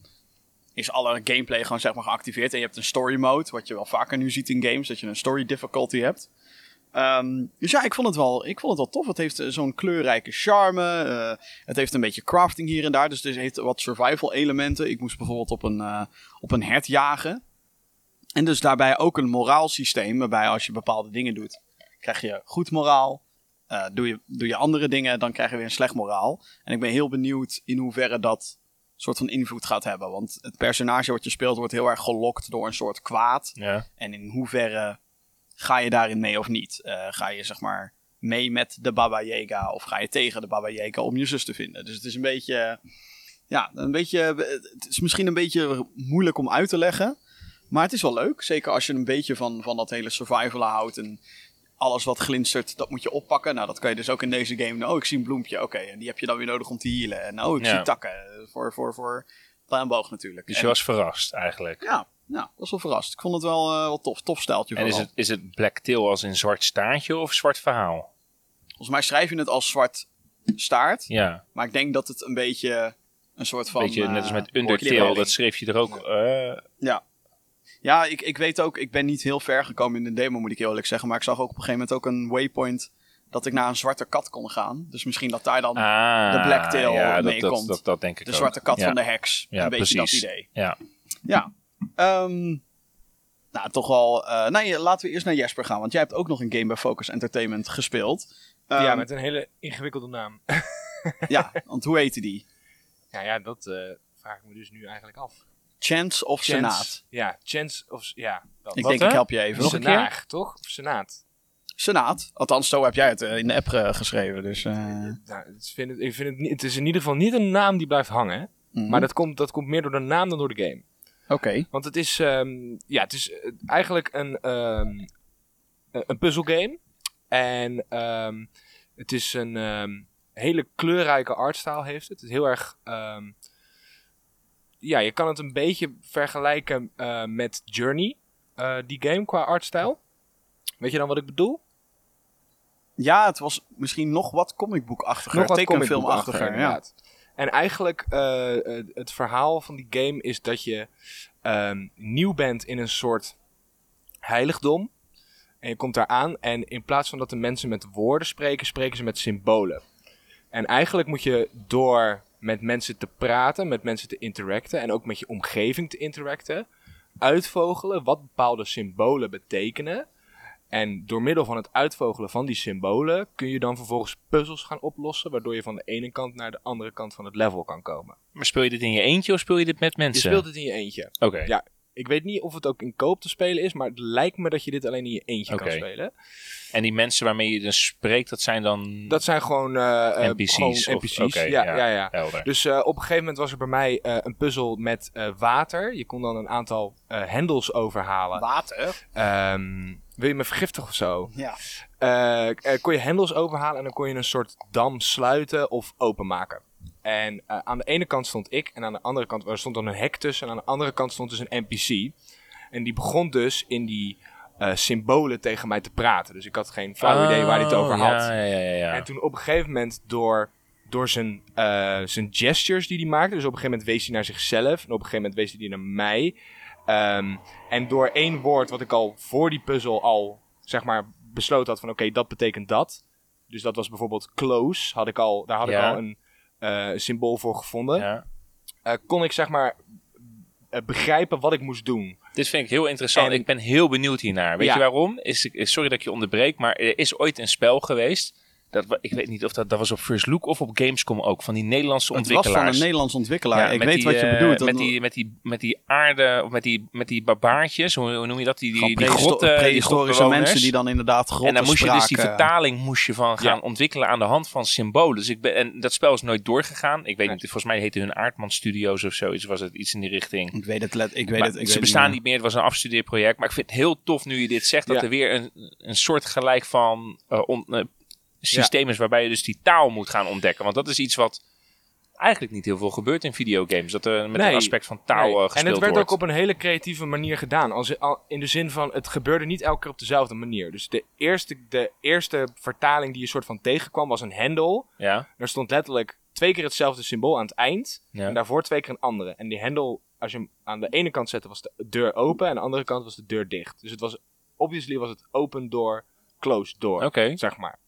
is alle gameplay gewoon zeg maar geactiveerd. En je hebt een story mode. Wat je wel vaker nu ziet in games. Dat je een story difficulty hebt. Ehm, dus ja, ik vond, het wel, ik vond het wel tof. Het heeft eh, zo'n kleurrijke charme. eh, het heeft een beetje crafting hier en daar. Dus het heeft wat survival elementen. Ik moest bijvoorbeeld op een, op een hert jagen. En dus daarbij ook een moraalsysteem. Waarbij als je bepaalde dingen doet, krijg je goed moraal. Eh, doe, je, doe je andere dingen, dan krijg je weer een slecht moraal. En ik ben heel benieuwd in hoeverre dat soort van invloed gaat hebben. Want het personage wat je speelt wordt heel erg gelokt door een soort kwaad. Ja. En in hoeverre ga je daarin mee of niet? Eh, ga je zeg maar mee met de Baba Yaga of ga je tegen de Baba Yaga om je zus te vinden? Dus het is een beetje, ja, een beetje, het is misschien een beetje moeilijk om uit te leggen. Maar het is wel leuk, zeker als je een beetje van, van dat hele survival houdt en alles wat glinstert, dat moet je oppakken. Nou, dat kan je dus ook in deze game. Oh, ik zie een bloempje, oké, en die heb je dan weer nodig om te healen. En oh, ik Ja. zie takken, voor, voor, voor pijl en boog natuurlijk. Dus En- je was verrast eigenlijk. ja, nou, was wel verrast. Ik vond het wel, eh, wel tof. Tof steltje En is het, is het Blacktail als een zwart staartje of zwart verhaal? Volgens mij schrijf je het als zwart staart. Ja, Maar ik denk dat het een beetje een soort van... beetje net als eh, met Undertale, knippelling. dat schreef je er ook. eh, Ja. Ja, ik, ik weet ook, ik ben niet heel ver gekomen in de demo, moet ik heel eerlijk zeggen. Maar ik zag ook op een gegeven moment ook een waypoint dat ik naar een zwarte kat kon gaan. Dus misschien dat daar dan ah, de Blacktail ja, dat, meekomt. dat, dat, dat denk ik de ook. zwarte kat ja. van de heks. Ja, een beetje precies. dat idee. Ja. Ja. Ehm, nou, toch wel... eh nee, laten we eerst naar Jesper gaan. Want jij hebt ook nog een game bij Focus Entertainment gespeeld. Ehm, ja, met een hele ingewikkelde naam. ja, want hoe heette die? ja, ja, dat eh, vraag ik me dus nu eigenlijk af. Chance of Chance- Senaat? Ja, Chance of... Ja, dat. Ik Wat, denk, hè? ik help je even. Nog een keer? Toch? Of Senaat? Senaat. Althans, zo heb jij het eh, in de app eh, geschreven. Dus, eh, Nou, het, vind het, ik vind het, niet, het is in ieder geval niet een naam die blijft hangen. mhm. Maar dat komt, dat komt meer door de naam dan door de game. Oké. Want het is, ehm, ja, het is eh, eigenlijk een, ehm, eh, een puzzelgame. En ehm, het is een ehm, hele kleurrijke artstyle heeft het. Het is heel erg... ja, je kan het een beetje vergelijken eh, met Journey, eh, die game, qua artstyle. Weet je dan wat ik bedoel? Ja, het was misschien nog wat comicboekachtiger. Nog wat tekenfilmachtiger. Ja. En eigenlijk, eh, het verhaal van die game is dat je ehm, nieuw bent in een soort heiligdom. En je komt daar aan en in plaats van dat de mensen met woorden spreken, spreken ze met symbolen. En eigenlijk moet je door met mensen te praten, met mensen te interacten en ook met je omgeving te interacten, uitvogelen wat bepaalde symbolen betekenen. En door middel van het uitvogelen van die symbolen kun je dan vervolgens puzzels gaan oplossen, waardoor je van de ene kant naar de andere kant van het level kan komen. Maar speel je dit in je eentje of speel je dit met Je mensen? speelt het in je eentje. Oké. Ja. Ik weet niet of het ook in koop te spelen is, maar het lijkt me dat je dit alleen in je eentje kan Oké. spelen. En die mensen waarmee je dan spreekt, dat zijn dan Dat zijn gewoon, eh, eh, NPC's? gewoon of- NPC's. oké, ja, ja, ja. Helder. Dus eh, op een gegeven moment was er bij mij eh, een puzzel met eh, water. Je kon dan een aantal eh, hendels overhalen. Water. Ehm, wil je me vergiftigen of zo? Ja. Kon je hendels overhalen en dan kon je een soort dam sluiten of openmaken. En eh, aan de ene kant stond ik en aan de andere kant er stond dan een hek tussen. En aan de andere kant stond dus een NPC. En die begon dus in die eh, symbolen tegen mij te praten. Dus ik had geen flauw idee waar hij het over Oh, had. Ja, ja, ja, ja. En toen op een gegeven moment door, door zijn, eh, zijn gestures die hij maakte. Dus op een gegeven moment wees hij naar zichzelf. En op een gegeven moment wees hij naar mij. Ehm, en door één woord wat ik al voor die puzzel al zeg maar besloten had van oké, dat betekent dat. Dus dat was bijvoorbeeld close. Had ik al, daar had ik al een eh, symbool voor gevonden. Ja. Eh, kon ik zeg maar begrijpen wat ik moest doen. Dit vind ik heel interessant. ik ben heel benieuwd hiernaar. Weet je waarom? Is, sorry dat ik je onderbreek, maar er is ooit een spel geweest dat, ik weet niet of dat, dat was op First Look of op Gamescom ook. Van die Nederlandse ontwikkelaars. Het was van een Nederlandse ontwikkelaar. ik weet wat je bedoelt. Uh, met, die, met, die, met die aarde, of met die, met die barbaartjes, hoe, hoe noem je dat? Die, die, die, grotten, prehistorische mensen die dan inderdaad grotten En dan moest je dus die vertaling moest je van gaan ontwikkelen aan de hand van symbolen. Dus ik ben, en dat spel is nooit doorgegaan. Ik weet niet, volgens mij heette hun Aardman Studios of zoiets. Was het iets in die richting. Ik weet het, let, ik weet het. Ik ze bestaan niet meer. Het was een afstudeerproject. Maar ik vind het heel tof nu je dit zegt, dat er weer een, een soort gelijk van uh, systeem is waarbij je dus die taal moet gaan ontdekken. Want dat is iets wat eigenlijk niet heel veel gebeurt in videogames. Dat er met een aspect van taal nee. gespeeld wordt. En het werd ook op een hele creatieve manier gedaan. Als, in de zin van, het gebeurde niet elke keer op dezelfde manier. Dus de eerste, de eerste vertaling die je soort van tegenkwam was een hendel. Ja. Er stond letterlijk twee keer hetzelfde symbool aan het eind. En daarvoor twee keer een andere. En die hendel, als je hem aan de ene kant zette, was de deur open. En aan de andere kant was de deur dicht. Dus het was, obviously was het open door, closed door. Zeg maar.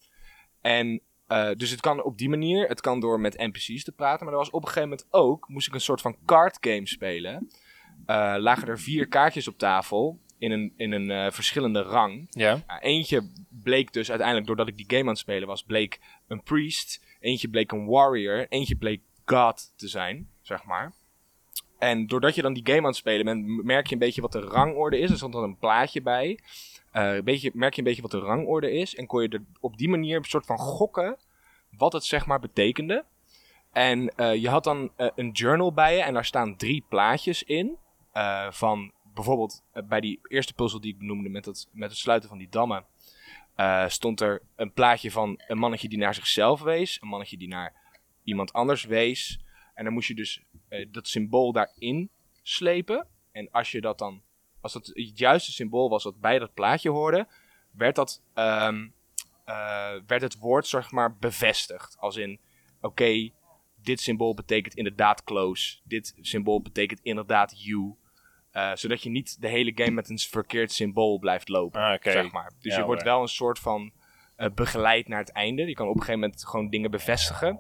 En uh, dus het kan op die manier, het kan door met NPC's te praten. Maar er was op een gegeven moment ook, moest ik een soort van card game spelen. Uh, lagen er vier kaartjes op tafel in een, in een uh, verschillende rang. Ja. eentje bleek dus uiteindelijk, doordat ik die game aan het spelen was, bleek een priest. Eentje bleek een warrior. Eentje bleek God te zijn, zeg maar. En doordat je dan die game aan het spelen bent, merk je een beetje wat de rangorde is. Er stond dan een plaatje bij. Uh, beetje, merk je een beetje wat de rangorde is. En kon je er op die manier een soort van gokken wat het zeg maar betekende. En uh, je had dan uh, een journal bij je en daar staan drie plaatjes in. van bijvoorbeeld bij die eerste puzzel die ik benoemde met het, met het sluiten van die dammen. stond er een plaatje van een mannetje die naar zichzelf wees. Een mannetje die naar iemand anders wees. En dan moest je dus dat symbool daarin slepen. En als je dat dan als dat het juiste symbool was wat bij dat plaatje hoorde, werd, dat, um, uh, werd het woord zeg maar bevestigd. Als in, oké, dit symbool betekent inderdaad close. Dit symbool betekent inderdaad you. Uh, zodat je niet de hele game met een verkeerd symbool blijft lopen. Ah, okay. zeg maar. Dus je wordt wel een soort van uh, begeleid naar het einde. Je kan op een gegeven moment gewoon dingen bevestigen.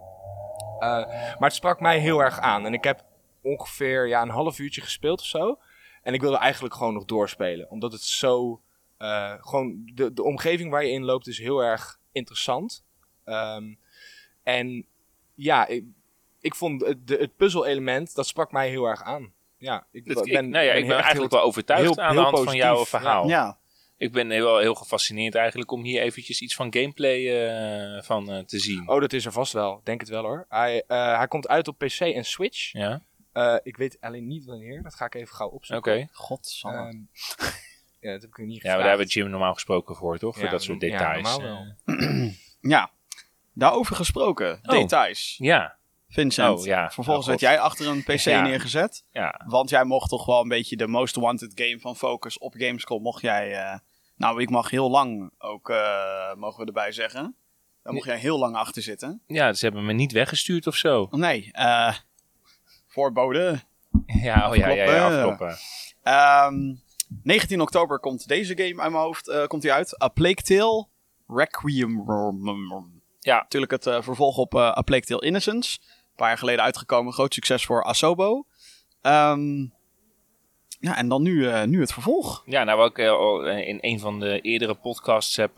maar het sprak mij heel erg aan. En ik heb ongeveer ja, een half uurtje gespeeld of zo. En ik wilde eigenlijk gewoon nog doorspelen. Omdat het zo. Uh, gewoon de, de omgeving waar je in loopt is heel erg interessant. Um, en ja, ik, ik vond het, de, het puzzel-element, dat sprak mij heel erg aan. Ja, ik ben, ik, nou ja, ik ben eigenlijk wel overtuigd aan de hand van jouw verhaal. Ja. Ik ben heel, heel gefascineerd eigenlijk om hier eventjes iets van gameplay uh, van uh, te zien. Oh, dat is er vast wel. Denk het wel hoor. Hij, hij komt uit op PC en Switch. Ja. Uh, ik weet alleen niet wanneer. Dat ga ik even gauw opzoeken. Oké. Okay. Godsamme. Um, ja, dat heb ik niet Ja, maar daar hebben we Jim normaal gesproken voor, toch? Ja, voor dat soort details. Ja, normaal wel. ja. Daarover gesproken. Oh. Details. Ja. Vincent, oh, ja. vervolgens oh, werd jij achter een PC ja. neergezet. Ja. Want jij mocht toch wel een beetje de most wanted game van Focus op Gamescom. Mocht jij, uh, nou ik mag heel lang ook, uh, mogen we erbij zeggen. Daar mocht jij heel lang achter zitten. Ja, ze hebben me niet weggestuurd of zo. Nee, uh, voorbode. Ja, oh ja, ja, ja, afkloppen. Um, ehm, 19 oktober komt deze game uit mijn hoofd uh, komt hij uit. A Plague Tale Requiem. Ja. Natuurlijk het uh, vervolg op uh, A Plague Tale Innocence. Een paar jaar geleden uitgekomen. Groot succes voor Asobo. Um, ja, en dan nu, nu het vervolg. Ja, nou wat ik in een van de eerdere podcasts heb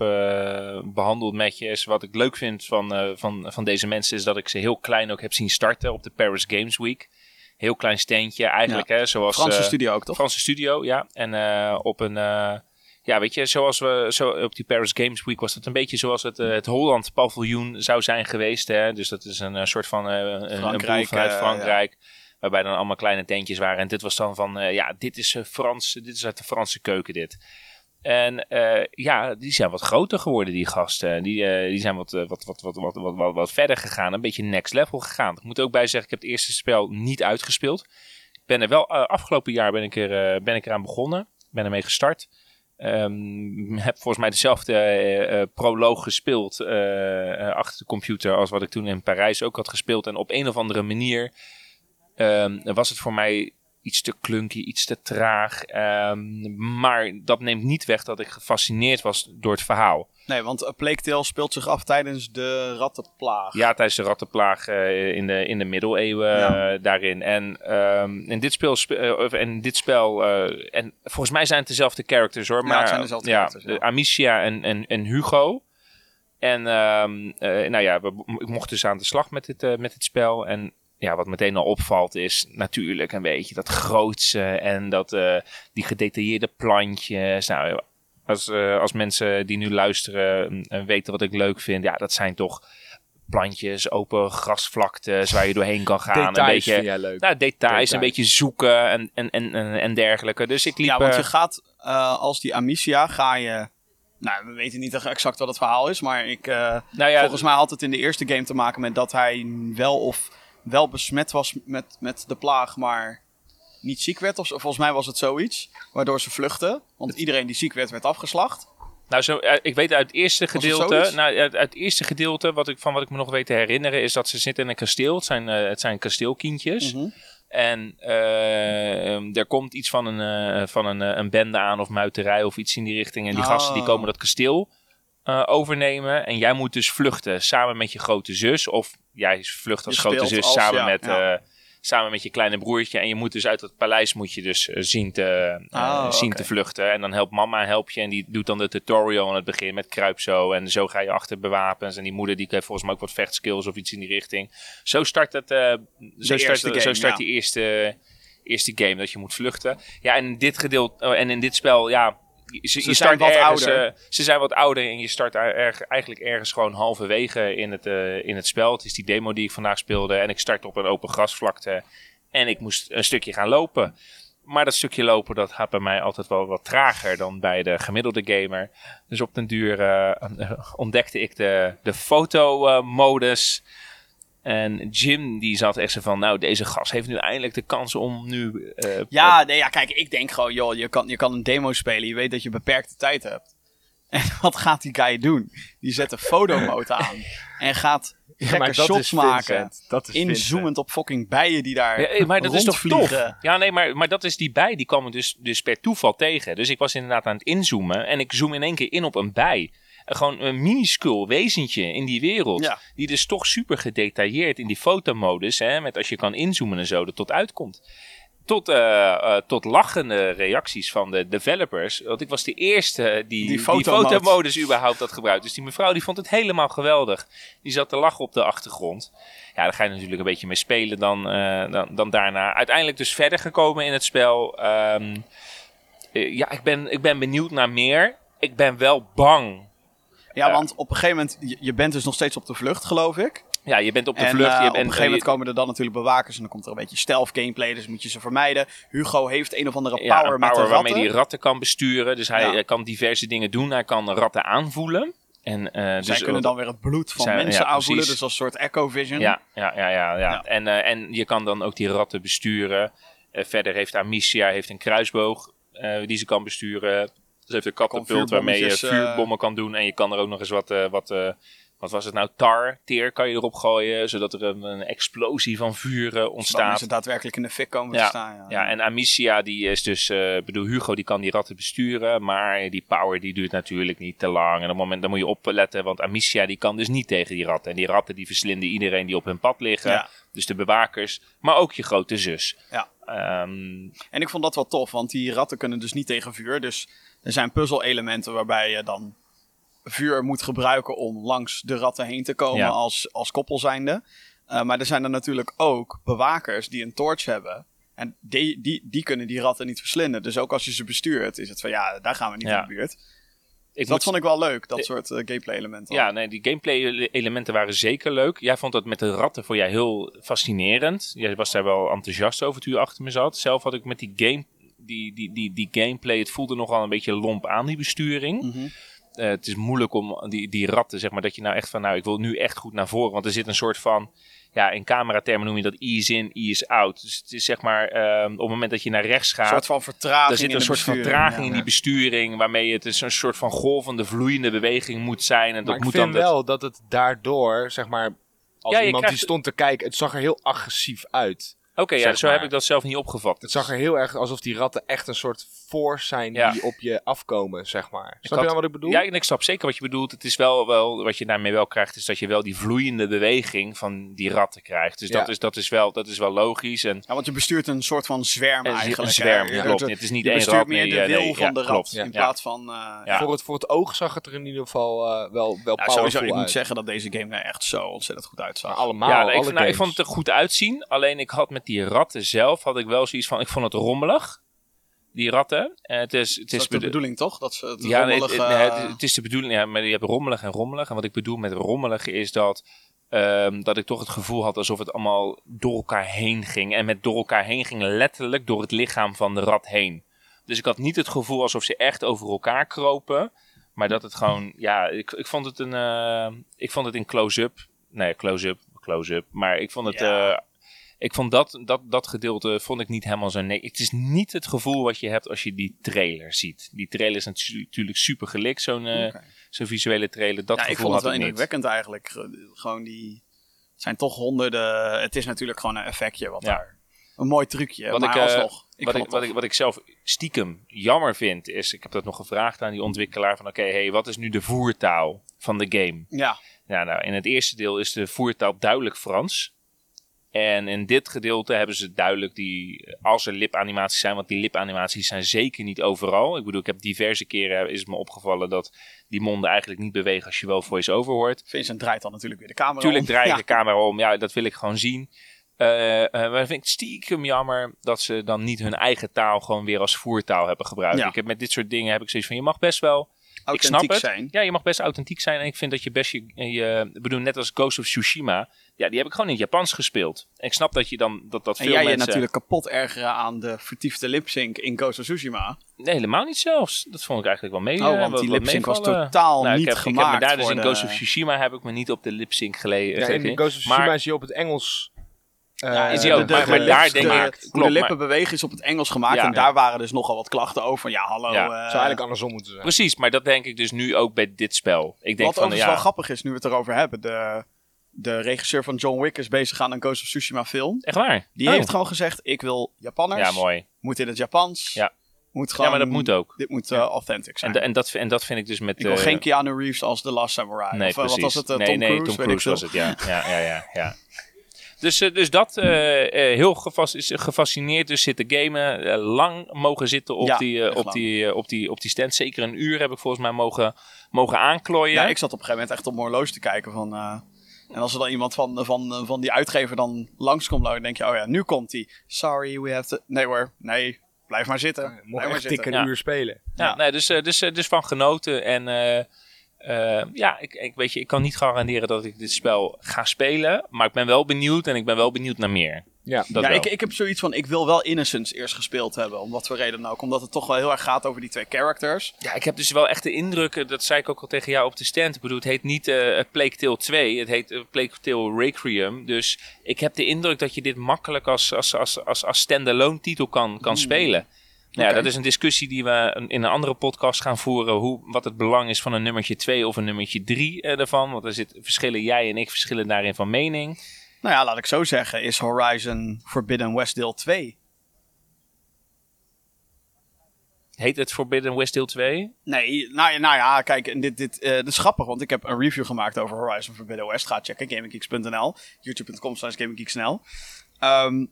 behandeld met je... is wat ik leuk vind van, van, van deze mensen... is dat ik ze heel klein ook heb zien starten op de Paris Games Week. Heel klein steentje eigenlijk, hè, zoals... Franse studio ook, toch? Franse studio, ja. En op een... ja, weet je, zoals we zo op die Paris Games Week was het een beetje zoals het, het Holland paviljoen zou zijn geweest. Hè? Dus dat is een soort van een, Frankrijk, een vanuit Frankrijk. Ja. Waarbij dan allemaal kleine tentjes waren. En dit was dan van, uh, ja, dit is uh, Frans, dit is uit de Franse keuken dit. En uh, ja, die zijn wat groter geworden, die gasten. Die, die zijn wat, wat, wat, wat, wat, wat, wat, verder gegaan. Een beetje next level gegaan. Ik moet ook bij zeggen, ik heb het eerste spel niet uitgespeeld. Ik ben er wel, afgelopen jaar ben ik, er, ben ik eraan begonnen. Ben ermee gestart. Um, heb volgens mij dezelfde proloog gespeeld achter de computer als wat ik toen in Parijs ook had gespeeld. En op een of andere manier um, was het voor mij iets te klunky, iets te traag. Ehm, maar dat neemt niet weg dat ik gefascineerd was door het verhaal. Nee, want A Plague Tale speelt zich af tijdens de rattenplaag. Ja, tijdens de rattenplaag uh, in, de, in de middeleeuwen ja. daarin. En um, in dit spel, uh, en dit spel en volgens mij zijn het dezelfde characters hoor. Maar, ja, het zijn dezelfde ja, characters. Ja. Amicia en, en, en Hugo. En um, nou ja, we, ik mocht dus aan de slag met dit, met dit spel. En ja, wat meteen al opvalt is natuurlijk een beetje dat grootse en dat, uh, die gedetailleerde plantjes. Nou, als, uh, als mensen die nu luisteren uh, weten wat ik leuk vind, ja, dat zijn toch plantjes, open grasvlaktes waar je doorheen kan gaan. details een beetje, leuk. Nou, details, details, een beetje zoeken en, en, en, en dergelijke. Dus ik liep... Ja, want je gaat als die Amicia, ga je... Nou, we weten niet exact wat het verhaal is, maar ik... nou ja, volgens mij had het in de eerste game te maken met dat hij wel of wel besmet was met, met de plaag, maar niet ziek werd. Of, volgens mij was het zoiets. Waardoor ze vluchtten. Want iedereen die ziek werd, werd afgeslacht. Nou, zo, ik weet uit het eerste gedeelte. Nou, uit, het eerste gedeelte, wat ik, van wat ik me nog weet te herinneren, is dat ze zitten in een kasteel. Het zijn, uh, het zijn kasteelkindjes. Mm -hmm. En uh, er komt iets van een, uh, van een, een bende aan of muiterij of iets in die richting. En die oh. gasten die komen dat kasteel uh, overnemen. En jij moet dus vluchten samen met je grote zus. Of jij vlucht als je grote zus als, samen, ja, met, ja. Uh, samen met je kleine broertje. En je moet dus uit het paleis moet je dus uh, zien, te, oh, zien okay. te vluchten. En dan helpt mama help je. En die doet dan de tutorial aan het begin met kruip zo. En zo ga je achter bewapens. En die moeder die heeft volgens mij ook wat vechtskills of iets in die richting. Zo start het. zo start, game, zo start die eerste, eerste game dat je moet vluchten. Ja, en in dit gedeelte. en in dit spel, ja ze zijn wat ergens, ouder. Uh, ze zijn wat ouder en je start eigenlijk ergens gewoon halverwege in het, uh, in het spel. Het is die demo die ik vandaag speelde en ik start op een open grasvlakte en ik moest een stukje gaan lopen. Maar dat stukje lopen dat gaat bij mij altijd wel wat trager dan bij de gemiddelde gamer. Dus op den duur uh, ontdekte ik de, de fotomodus. En Jim die zat echt zo van, nou deze gast heeft nu eindelijk de kans om nu... Uh, ja, nee, ja, kijk, ik denk gewoon, joh, je kan, je kan een demo spelen, je weet dat je beperkte tijd hebt. En wat gaat die guy doen? Die zet een fotomode aan en gaat gekke ja, shots maken. Dat is inzoomend op fucking bijen die daar ja, maar dat is toch tof? Ja, nee, maar, maar dat is die bij, die kwam dus, dus per toeval tegen. Dus ik was inderdaad aan het inzoomen en ik zoom in één keer in op een bij gewoon een minuscuul wezentje in die wereld. Ja. Die dus toch super gedetailleerd in die fotomodus, hè, met als je kan inzoomen en zo, er tot uitkomt. Tot, uh, uh, tot lachende reacties van de developers. Want ik was de eerste die die, fotomodus. die fotomodus überhaupt had gebruikt. Dus die mevrouw die vond het helemaal geweldig. Die zat te lachen op de achtergrond. Ja, daar ga je natuurlijk een beetje mee spelen dan, uh, dan, dan daarna. Uiteindelijk dus verder gekomen in het spel. Um, ja, ik ben, ik ben benieuwd naar meer. Ik ben wel bang ja, want op een gegeven moment, je, je, bent dus nog steeds op de vlucht, geloof ik. Ja, je bent op de en, vlucht. Je uh, bent, op een gegeven moment komen er dan natuurlijk bewakers en dan komt er een beetje stealth gameplay, dus moet je ze vermijden. Hugo heeft een of andere power, ja, een met power de waarmee hij ratten kan besturen. Dus hij ja. kan diverse dingen doen. Hij kan ratten aanvoelen. En, uh, Zij dus, kunnen dan weer het bloed van zijn, mensen ja, aanvoelen, precies. dus als soort echo vision. Ja, ja, ja, ja, ja. En, uh, en je kan dan ook die ratten besturen. Verder heeft Amicia heeft een kruisboog die ze kan besturen. Ze heeft een katapult waarmee je vuurbommen kan doen. En je kan er ook nog eens wat, uh, wat, uh, wat was het nou, tar, teer kan je erop gooien. Zodat er een, een explosie van vuur uh, ontstaat. Zodat ze daadwerkelijk in de fik komen ja. te staan. Ja. ja, en Amicia die is dus, bedoel Hugo die kan die ratten besturen. Maar die power die duurt natuurlijk niet te lang. En op het moment dan moet je opletten. Want Amicia die kan dus niet tegen die ratten. En die ratten die verslinden iedereen die op hun pad liggen. Ja. Dus de bewakers. Maar ook je grote zus. Ja. Um, en ik vond dat wel tof. Want die ratten kunnen dus niet tegen vuur. Dus er zijn puzzelelementen waarbij je dan vuur moet gebruiken om langs de ratten heen te komen Ja. als, als koppel zijnde. Uh, maar er zijn er natuurlijk ook bewakers die een torch hebben. En die, die, die kunnen die ratten niet verslinden. Dus ook als je ze bestuurt, is het van ja, daar gaan we niet Ja. in de buurt. ik dat moet- vond ik wel leuk, dat Ik- soort uh, gameplay elementen. Ja, nee, die gameplay elementen waren zeker leuk. Jij vond dat met de ratten voor jij heel fascinerend. Jij was daar wel enthousiast over toen je achter me zat. Zelf had ik met die game, die, die, die, die gameplay, het voelde nogal een beetje lomp aan die besturing. Mhm. Eh, het is moeilijk om die, die ratten, zeg maar, dat je nou echt van, nou, ik wil nu echt goed naar voren. Want er zit een soort van, ja, in cameratermen noem je dat ease in, ease out. Dus het is zeg maar, ehm, op het moment dat je naar rechts Een gaat, soort van vertraging er zit een soort vertraging ja. in die besturing, waarmee het dus een soort van golvende, vloeiende beweging moet zijn. En dat ik moet vind dan wel dat het daardoor, zeg maar, als Ja, iemand krijgt- die stond te kijken, het zag er heel agressief uit. Oké, ja, zo heb ik dat zelf niet opgevat. Het zag er heel erg alsof die ratten echt een soort force zijn die op je afkomen, zeg maar. Snap je dan wat ik bedoel? Ja, ik snap zeker wat je bedoelt. Het is wel, wel, wat je daarmee wel krijgt, is dat je wel die vloeiende beweging van die ratten krijgt. Dus dat, is, dat, is wel, dat is wel logisch. En, ja, want je bestuurt een soort van zwerm eigenlijk. Een zwerm, ja. klopt. Het is niet één rat. meer de wil van de rat, in plaats van... Uh, voor, het, voor het oog zag het er in ieder geval uh, wel, wel powerful sowieso, Ik moet zeggen dat deze game er echt zo ontzettend goed uitzag. Maar allemaal, ja, ik, nou, ik vond het er goed uitzien. Alleen ik had met die ratten zelf, had ik wel zoiets van, ik vond het rommelig die ratten. Uh, het is, het is de bedoeling toch? Dat ze het ja, het, het, het, is de bedoeling, ja, maar je hebt rommelig en rommelig. En wat ik bedoel met rommelig is dat, um, dat ik toch het gevoel had alsof het allemaal door elkaar heen ging. En met door elkaar heen ging letterlijk door het lichaam van de rat heen. Dus ik had niet het gevoel alsof ze echt over elkaar kropen. Maar dat het gewoon, ja, ik, ik vond het een, uh, ik vond het in close-up. Nee, close-up, close-up. Maar ik vond het, ja. uh, ik vond dat, dat, dat gedeelte vond ik niet helemaal zo. Nee, het is niet het gevoel wat je hebt als je die trailer ziet. Die trailer is natuurlijk super gelikt, zo'n uh, okay. zo'n visuele trailer. Dat ja, gevoel ik vond het wel indrukwekkend eigenlijk. Gewoon die, het zijn toch honderden. Het is natuurlijk gewoon een effectje wat ja. daar. Een mooi trucje, wat maar ik, alsnog. Ik wat, ik, wat, ik, wat ik zelf stiekem jammer vind, is, ik heb dat nog gevraagd aan die ontwikkelaar van oké, okay, hey, wat is nu de voertaal van de game? Ja. Ja, nou, in het eerste deel is de voertaal duidelijk Frans. En in dit gedeelte hebben ze duidelijk die, als er lipanimaties zijn, want die lipanimaties zijn zeker niet overal. Ik bedoel, ik heb diverse keren is me opgevallen dat die monden eigenlijk niet bewegen als je wel voice-over hoort. Vincent draait dan natuurlijk weer de camera Tuurlijk om. draai je ja. de camera om, ja, dat wil ik gewoon zien. Uh, uh, maar vind ik stiekem jammer dat ze dan niet hun eigen taal gewoon weer als voertaal hebben gebruikt. Ja. Ik heb met dit soort dingen heb ik zoiets van, je mag best wel authentiek ik snap het. zijn. Ja, je mag best authentiek zijn. En ik vind dat je best je, bedoel, net als Ghost of Tsushima, ja, die heb ik gewoon in het Japans gespeeld. En ik snap dat je dan, dat, dat en veel jij mensen... je natuurlijk kapot ergeren aan de vertiefde lipsync in Ghost of Tsushima. Nee, helemaal niet zelfs. Dat vond ik eigenlijk wel mee. Oh, want wat, die wat lipsync was totaal nou, niet ik heb, gemaakt Ik heb me daar dus in de... Ghost of Tsushima heb ik me niet op de lipsync gelegen. Ja, in Ghost of Tsushima is je op het Engels... Uh, ja, is hij ook, de, de, maar, maar de daar lips, denk de, ik... Hoe klopt, de lippen maar, bewegen is op het Engels gemaakt. Ja, en ja. daar waren dus nogal wat klachten over. Van ja, hallo. Ja. Uh, zou eigenlijk andersom moeten zijn. Precies, maar dat denk ik dus nu ook bij dit spel. Ik denk wat van, overigens ja, wel grappig is, nu we het erover hebben. De, de regisseur van John Wick is bezig aan een Ghost of Tsushima film. Echt waar? Die Oh. heeft gewoon gezegd, ik wil Japanners. Ja, mooi. Moet in het Japans. Ja. Moet gewoon, Ja, maar dat moet ook. Dit moet uh, authentic zijn. En, en, dat, en dat vind ik dus met... ik wil uh, geen Keanu Reeves als The Last Samurai. Nee, of, precies. wat was het? Uh, nee, Tom nee, Cruise? Tom Cruise was het, ja. ja, ja, ja, ja. Dus, uh, dus dat, uh, uh, heel gefas gefascineerd dus zitten gamen. Uh, lang mogen zitten op, Ja, die, uh, op, lang. die, uh, op, die, op die stand. Zeker een uur heb ik volgens mij mogen, mogen aanklooien. Ja, ik zat op een gegeven moment echt op mijn horloge te kijken van... uh, en als er dan iemand van, van, van die uitgever dan langskomt, dan denk je, oh ja, nu komt hij. Sorry, we have to... Nee hoor, nee, blijf maar zitten. Mocht maar een Ja. uur spelen. Ja, Ja. Nee, dus, dus, dus van genoten. En uh, uh, ja, ik, ik, weet je, ik kan niet garanderen dat ik dit spel ga spelen. Maar ik ben wel benieuwd en ik ben wel benieuwd naar meer. Ja. Dat ja, wel. ik, ik heb zoiets van, ik wil wel Innocence eerst gespeeld hebben. Om wat voor reden dan ook. Omdat het toch wel heel erg gaat over die twee characters. Ja, ik heb dus wel echt de indruk, eh, dat zei ik ook al tegen jou op de stand. Ik bedoel, het heet niet uh, Plague Tale 2, het heet uh, Plague Tale Requiem. Dus ik heb de indruk dat je dit makkelijk als, als, als, als, als standalone titel kan, kan spelen. Ja, dat is een discussie die we in een andere podcast gaan voeren. Hoe, wat het belang is van een nummertje 2 of een nummertje 3 uh, ervan. Want er zit, verschillen jij en ik verschillen daarin van mening. Nou ja, laat ik zo zeggen, is Horizon Forbidden West deel 2. Heet het Forbidden West deel 2? Nee, nou ja, nou ja kijk, dit, dit, uh, dit is grappig, want ik heb een review gemaakt over Horizon Forbidden West. Ga checken, gaminggeeks.nl, youtube.com slash gaminggeeksnl. Um,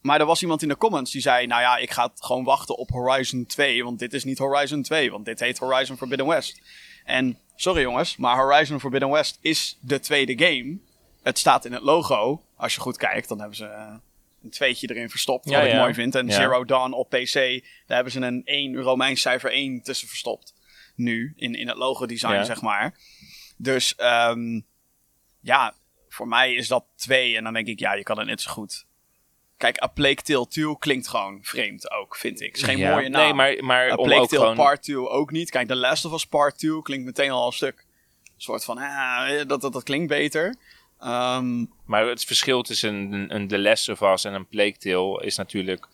maar er was iemand in de comments die zei, nou ja, ik ga gewoon wachten op Horizon 2, want dit is niet Horizon 2, want dit heet Horizon Forbidden West. En, sorry jongens, maar Horizon Forbidden West is de tweede game. Het staat in het logo, als je goed kijkt, dan hebben ze... Uh, een tweetje erin verstopt, Ja, wat ik ja. mooi vind. En Ja. Zero Dawn op PC, daar hebben ze een 1 Romeins cijfer 1 tussen verstopt. Nu, in, in het logo design, Ja. zeg maar. Dus, ehm ja, voor mij is dat 2. En dan denk ik, ja, je kan het net zo goed. Kijk, A Plague Tale 2 klinkt gewoon vreemd ook, vind ik. Is geen Ja. mooie naam. Nee, maar, maar A Plague ook Tale gewoon... Part 2 ook niet. Kijk, The Last of Us Part 2 klinkt meteen al een stuk. Een soort van, ah, dat, dat, dat klinkt beter. Ehm, Maar het verschil tussen een, een The Last of Us en een Plague Tale is natuurlijk...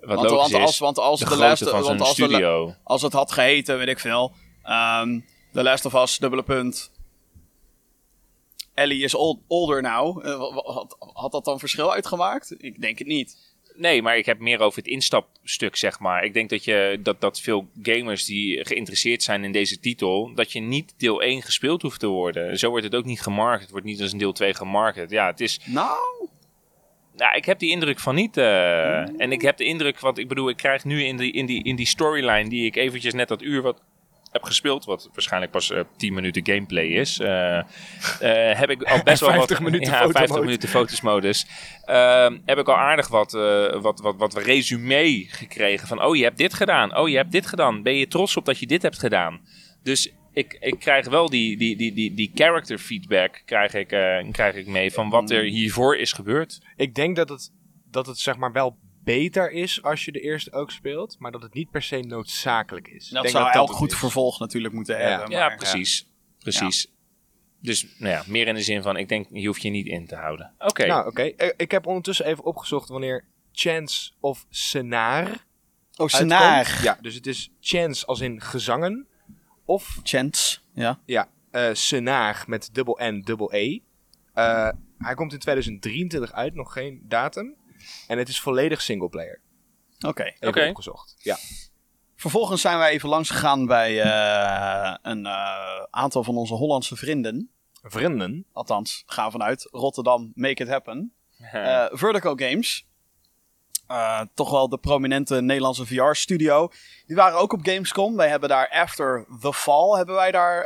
Wat want, want als, is, want als de The grootte Last, van want als de studio. als het had geheten, weet ik veel. ehm The Last of Us, dubbele punt. Ellie is old, older now. had, had dat dan verschil uitgemaakt? Ik denk het niet. Nee, maar ik heb meer over het instapstuk, zeg maar. Ik denk dat, je, dat, dat veel gamers die geïnteresseerd zijn in deze titel, dat je niet deel 1 gespeeld hoeft te worden. Zo wordt het ook niet gemarket. Het wordt niet als een deel 2 gemarket. Ja, het is... Nou... Nou, ik heb die indruk van niet. Uh, En ik heb de indruk, wat ik bedoel, ik krijg nu in die, in, die, in die storyline die ik eventjes net dat uur wat heb gespeeld, wat waarschijnlijk pas uh, eh, 10 minuten gameplay is, uh, heb ik al best wel 50 wat, minuten ja, 50 minuten fotosmodus. Ehm, heb ik al aardig wat, wat, wat, wat resume gekregen van, oh je hebt dit gedaan, oh je hebt dit gedaan, ben je trots op dat je dit hebt gedaan. Dus ik, ik krijg wel die, die, die, die, die character feedback krijg ik, krijg ik mee van wat er hiervoor is gebeurd. Ik denk dat het, dat het zeg maar wel beter is als je de eerste ook speelt, maar dat het niet per se noodzakelijk is. Dat zou elk goed vervolg natuurlijk moeten hebben. Ja, precies. Precies. Dus nou ja, meer in de zin van, ik denk, je hoeft je niet in te houden. Oké. Nou, oké. Eh, ik heb ondertussen even opgezocht wanneer Chance of Senaar. Oh, Senaar. Ja, dus het is Chance als in gezangen. Of... Chance, ja. Ja, uh, Senaar met dubbel N, dubbel E. Uh, hij komt in 2023 uit, nog geen datum. En het is volledig singleplayer. Oké. Okay. opgezocht. Ja. Vervolgens zijn wij even langs gegaan bij uh, een uh, aantal van onze Hollandse vrienden. Vrienden? Althans, gaan vanuit Rotterdam, make it happen. Uh, Vertigo Games. toch wel de prominente Nederlandse VR-studio. Die waren ook op Gamescom. Wij hebben daar After the Fall hebben wij daar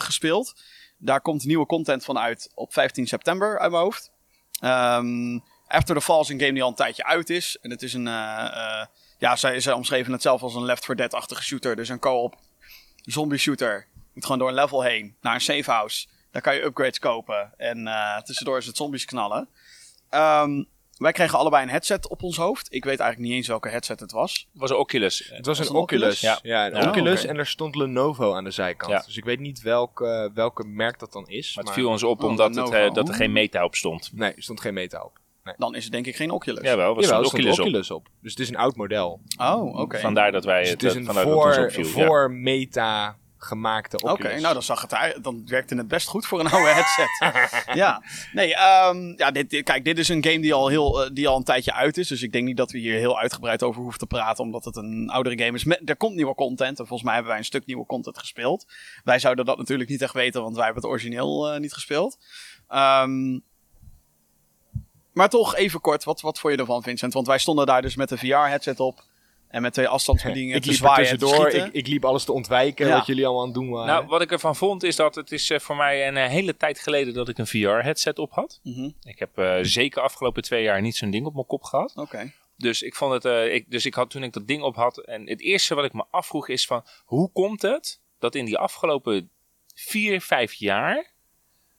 gespeeld. Daar komt nieuwe content van uit op 15 september uit mijn hoofd. Um, After the Fall is een game die al een tijdje uit is. En het is een. Uh, ja, zij, zij omschreven het zelf als een Left 4 Dead-achtige shooter. Dus een co-op zombie shooter. Je moet gewoon door een level heen naar een safe house. Daar kan je upgrades kopen. En uh, tussendoor is het zombies knallen. Um, wij kregen allebei een headset op ons hoofd. Ik weet eigenlijk niet eens welke headset het was. Het was een Oculus. Het was, een, Oculus. Ja, ja een Oculus. En er stond Lenovo aan de zijkant. Dus ik weet niet welke, welke merk dat dan is. Maar, het viel ons op oh, omdat het, dat er geen meta op stond. Nee, er stond geen meta op. Dan is het denk ik geen Oculus. Jawel, was Jawel, Oculus, Oculus op. Dus het is een oud model. Oh, oké. Vandaar dat wij dus het, het is een voor, voor meta gemaakte Oculus. Oké, nou dan zag het dan werkte het best goed voor een oude headset. ja, nee, um, ja, dit, kijk, dit is een game die al, heel, uh, die al een tijdje uit is. Dus ik denk niet dat we hier heel uitgebreid over hoeven te praten, omdat het een oudere game is. er komt nieuwe content en volgens mij hebben wij een stuk nieuwe content gespeeld. Wij zouden dat natuurlijk niet echt weten, want wij hebben het origineel uh, niet gespeeld. Um, maar toch even kort, wat, wat vond je ervan, Vincent? Want wij stonden daar dus met een VR-headset op. En met twee afstandsbedieningen ik liep tussendoor, ik, ik, liep alles te ontwijken wat jullie allemaal aan het doen waren. Nou, wat ik ervan vond is dat het is uh, voor mij een uh, hele tijd geleden dat ik een VR-headset op had. Mm -hmm. Ik heb uh, zeker afgelopen twee jaar niet zo'n ding op mijn kop gehad. Oké. Dus ik vond het, ik, dus ik had toen ik dat ding op had. En het eerste wat ik me afvroeg is van, hoe komt het dat in die afgelopen vier, vijf jaar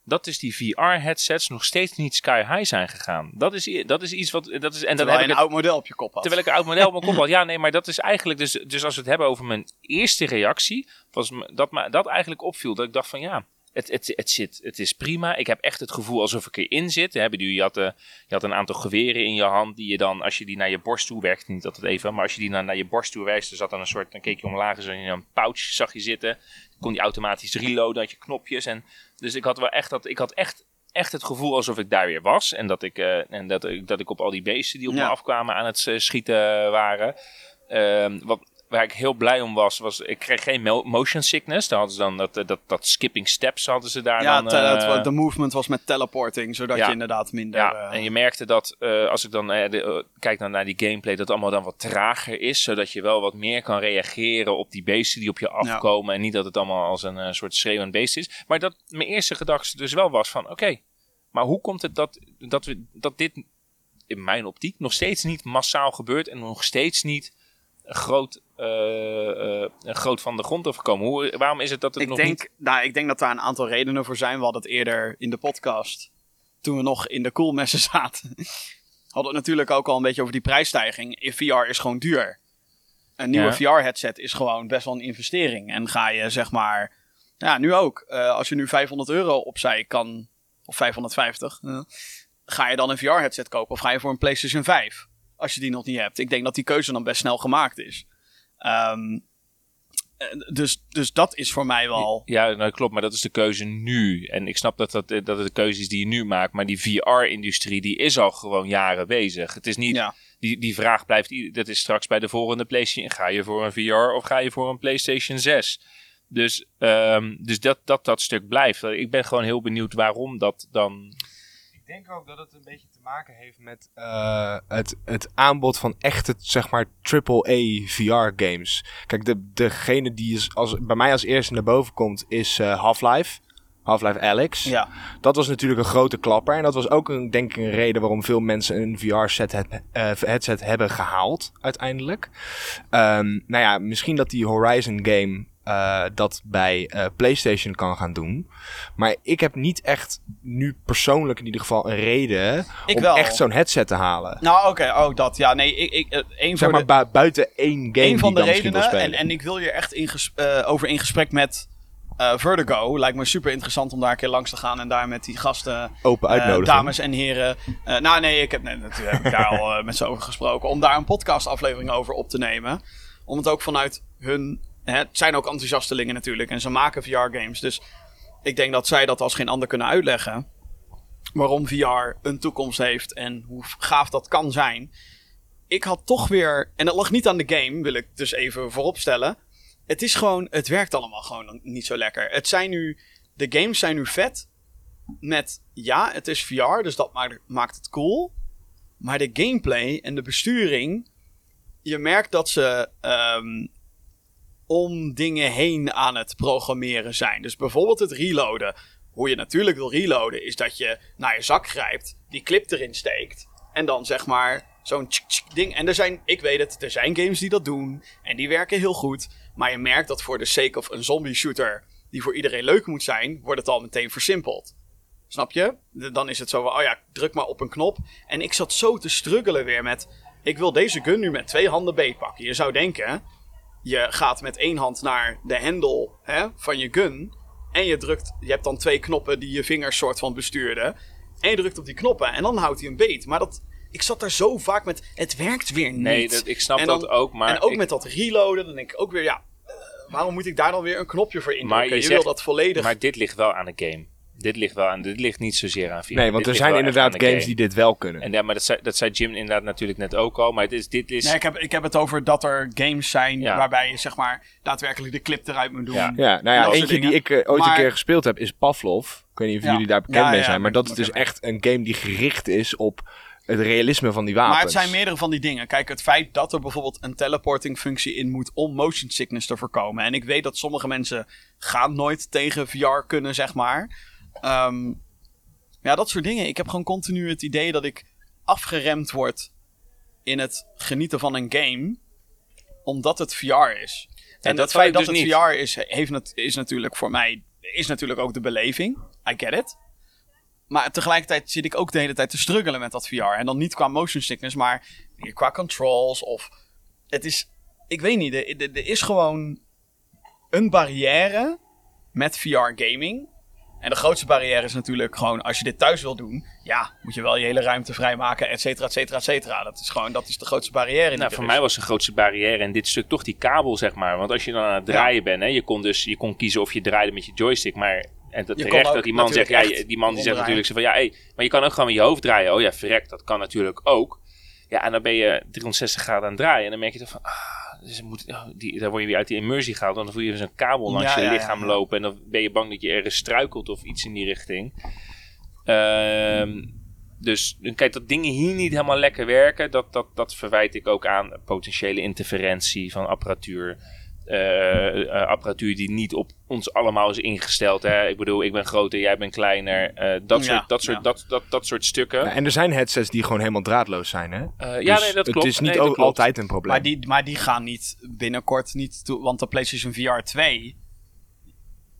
dat is die VR-headsets nog steeds niet sky high zijn gegaan. Dat is, dat is iets wat. Dat is, en terwijl je een oud model op je kop had. Terwijl ik een oud model op mijn kop had. Ja, nee, maar dat is eigenlijk. Dus, dus als we het hebben over mijn eerste reactie. Was dat me dat eigenlijk opviel. Dat ik dacht van ja. Het, het, het, zit, het is prima. Ik heb echt het gevoel alsof ik erin zit. Je, had, uh, je had een aantal geweren in je hand die je dan, als je die naar je borst toe werkt, niet altijd even, maar als je die naar, naar je borst toe werkt, er zat dan een soort, dan keek je omlaag, zo in een pouch zag je zitten. Kon die automatisch reloaden, had je knopjes. En, dus ik had wel echt, dat, ik had echt, echt het gevoel alsof ik daar weer was. En dat ik, uh, en dat, dat ik op al die beesten die op me afkwamen aan het uh, schieten waren. Uh, wat, waar ik heel blij om was, was ik kreeg geen motion sickness. Daar hadden ze dan dat, eh, dat, dat skipping steps hadden ze daar ja, dan. Ja, uh, de movement was met teleporting, zodat je inderdaad minder... Ja, uh, en je merkte dat als ik dan de, kijk dan naar die gameplay, dat het allemaal dan wat trager is. Zodat je wel wat meer kan reageren op die beesten die op je afkomen. En niet dat het allemaal als een soort schreeuwend beest is. Maar dat mijn eerste gedachte dus wel was van, oké, maar hoe komt het dat, dat, we, dat dit in mijn optiek nog steeds niet massaal gebeurt en nog steeds niet groot, uh, groot van de grond afkomen. Hoe, waarom is het dat het ik nog denk, niet... Nou, ik denk dat daar een aantal redenen voor zijn. We hadden het eerder in de podcast, toen we nog in de coolmessen zaten, hadden we natuurlijk ook al een beetje over die prijsstijging. VR is gewoon duur. Een nieuwe VR-headset is gewoon best wel een investering. En ga je zeg maar, ja, nu ook. Uh, als je nu 500 euro opzij kan, of 550, ga je dan een VR-headset kopen of ga je voor een PlayStation 5? Als je die nog niet hebt. Ik denk dat die keuze dan best snel gemaakt is. Um, dus, dus dat is voor mij wel. Ja, nou, klopt, maar dat is de keuze nu. En ik snap dat, dat, dat het de keuze is die je nu maakt. Maar die VR-industrie die is al gewoon jaren bezig. Het is niet. Ja. Die, die vraag blijft. Dat is straks bij de volgende PlayStation. Ga je voor een VR of ga je voor een PlayStation 6? Dus, um, dus dat, dat dat stuk blijft. Ik ben gewoon heel benieuwd waarom dat dan denk ook dat het een beetje te maken heeft met uh, het, het aanbod van echte, zeg maar, AAA VR-games. Kijk, de, degene die is als, bij mij als eerste naar boven komt, is uh, Half-Life. Half-Life Alex. Ja. Dat was natuurlijk een grote klapper. En dat was ook een, denk ik een reden waarom veel mensen een VR-set uh, headset hebben gehaald, uiteindelijk. Um, nou ja, misschien dat die Horizon game uh, dat bij uh, PlayStation kan gaan doen. Maar ik heb niet echt nu persoonlijk in ieder geval een reden om echt zo'n headset te halen. Nou, oké, ook oh, dat. Ja, nee, ik, ik, een eh, zeg maar de, buiten één game. Een van de redenen, en, en ik wil je echt in over in gesprek met Vertigo. Lijkt me super interessant om daar een keer langs te gaan en daar met die gasten, Open uitnodigen. dames en heren. nou, nee, ik heb, nee, natuurlijk heb ik daar al met ze over gesproken. Om daar een podcastaflevering over op te nemen. Om het ook vanuit hun het zijn ook enthousiastelingen natuurlijk en ze maken VR-games. Dus ik denk dat zij dat als geen ander kunnen uitleggen. Waarom VR een toekomst heeft en hoe gaaf dat kan zijn. Ik had toch weer, en dat lag niet aan de game, wil ik dus even vooropstellen. Het is gewoon, het werkt allemaal gewoon niet zo lekker. Het zijn nu, de games zijn nu vet. Met, ja, het is VR, dus dat maakt het cool. Maar de gameplay en de besturing, je merkt dat ze um, om dingen heen aan het programmeren zijn. Dus bijvoorbeeld het reloaden. Hoe je natuurlijk wil reloaden is dat je naar je zak grijpt, die clip erin steekt en dan zeg maar zo'n ding. En er zijn, ik weet het, er zijn games die dat doen en die werken heel goed. Maar je merkt dat voor de sake of een zombie shooter die voor iedereen leuk moet zijn, wordt het al meteen versimpeld. Snap je? Dan is het zo van, oh ja, druk maar op een knop. En ik zat zo te struggelen weer met, ik wil deze gun nu met twee handen beetpakken. Je zou denken, je gaat met één hand naar de hendel hè, van je gun. En je drukt, je hebt dan twee knoppen die je vingers soort van bestuurden. En je drukt op die knoppen en dan houdt hij een beet. Maar dat, ik zat daar zo vaak met, het werkt weer niet. Nee, dat, ik snap dat ook, maar... En ook met dat reloaden, dan denk ik ook weer, ja, eh, waarom moet ik daar dan weer een knopje voor indrukken? Maar je, je wil dat volledig... Maar dit ligt wel aan de game. Dit ligt wel aan, dit ligt niet zozeer aan VR. Nee, want er zijn inderdaad games die dit wel kunnen. En ja, maar dat zei, dat zei Jim inderdaad natuurlijk net ook al. Maar het is, dit is... Nee, ik heb, ik heb het over dat er games zijn waarbij je zeg maar daadwerkelijk de clip eruit moet doen. Ja, ja nou ja, eentje die ik uh, ooit een keer gespeeld heb is Pavlov. Ik weet niet of jullie daar bekend mee zijn. Maar dat is dus echt een game die gericht is op het realisme van die wapens. Maar het zijn meerdere van die dingen. Kijk, het feit dat er bijvoorbeeld een teleporting functie in moet om motion sickness te voorkomen. En ik weet dat sommige mensen gaan nooit tegen VR kunnen, zeg maar. Um, ja, dat soort dingen. Ik heb gewoon continu het idee dat ik afgeremd word in het genieten van een game, omdat het VR is. En, dat het feit dat dus het VR is, heeft het, is natuurlijk voor mij is natuurlijk ook de beleving. I get it. Maar tegelijkertijd zit ik ook de hele tijd te struggelen met dat VR. En dan niet qua motion sickness, maar qua controls of... Het is... Ik weet niet, er, er is gewoon een barrière met VR gaming en de grootste barrière is natuurlijk gewoon, als je dit thuis wil doen, ja, moet je wel je hele ruimte vrijmaken, et cetera, et cetera, et cetera. Dat is gewoon, dat is de grootste barrière. Nou, voor mij was de grootste barrière in dit stuk toch die kabel, zeg maar. Want als je dan aan het draaien bent, hè, je kon dus, je kon kiezen of je draaide met je joystick, maar en dat terecht dat die man zegt, ja, die man die zegt natuurlijk zo van, ja, hey, maar je kan ook gewoon met je hoofd draaien. Oh ja, verrekt, dat kan natuurlijk ook. Ja, en dan ben je 360 graden aan het draaien en dan merk je dan van, ah, dus moet, die, daar word je weer uit die immersie gehaald. Dan voel je dus een kabel langs je lichaam lopen. En dan ben je bang dat je ergens struikelt of iets in die richting. Ehm, dus kijk, dat dingen hier niet helemaal lekker werken, dat, dat, dat verwijt ik ook aan potentiële interferentie van apparatuur. Eh, eh, apparatuur die niet op ons allemaal is ingesteld. Hè? Ik bedoel, ik ben groter, jij bent kleiner. Uh, dat, soort, dat, soort, dat, dat, dat soort stukken. Ja, en er zijn headsets die gewoon helemaal draadloos zijn. Hè? ja, dus nee, dat klopt. Het is niet ook altijd een probleem. Maar die, maar die gaan niet binnenkort niet toe. Want de PlayStation VR 2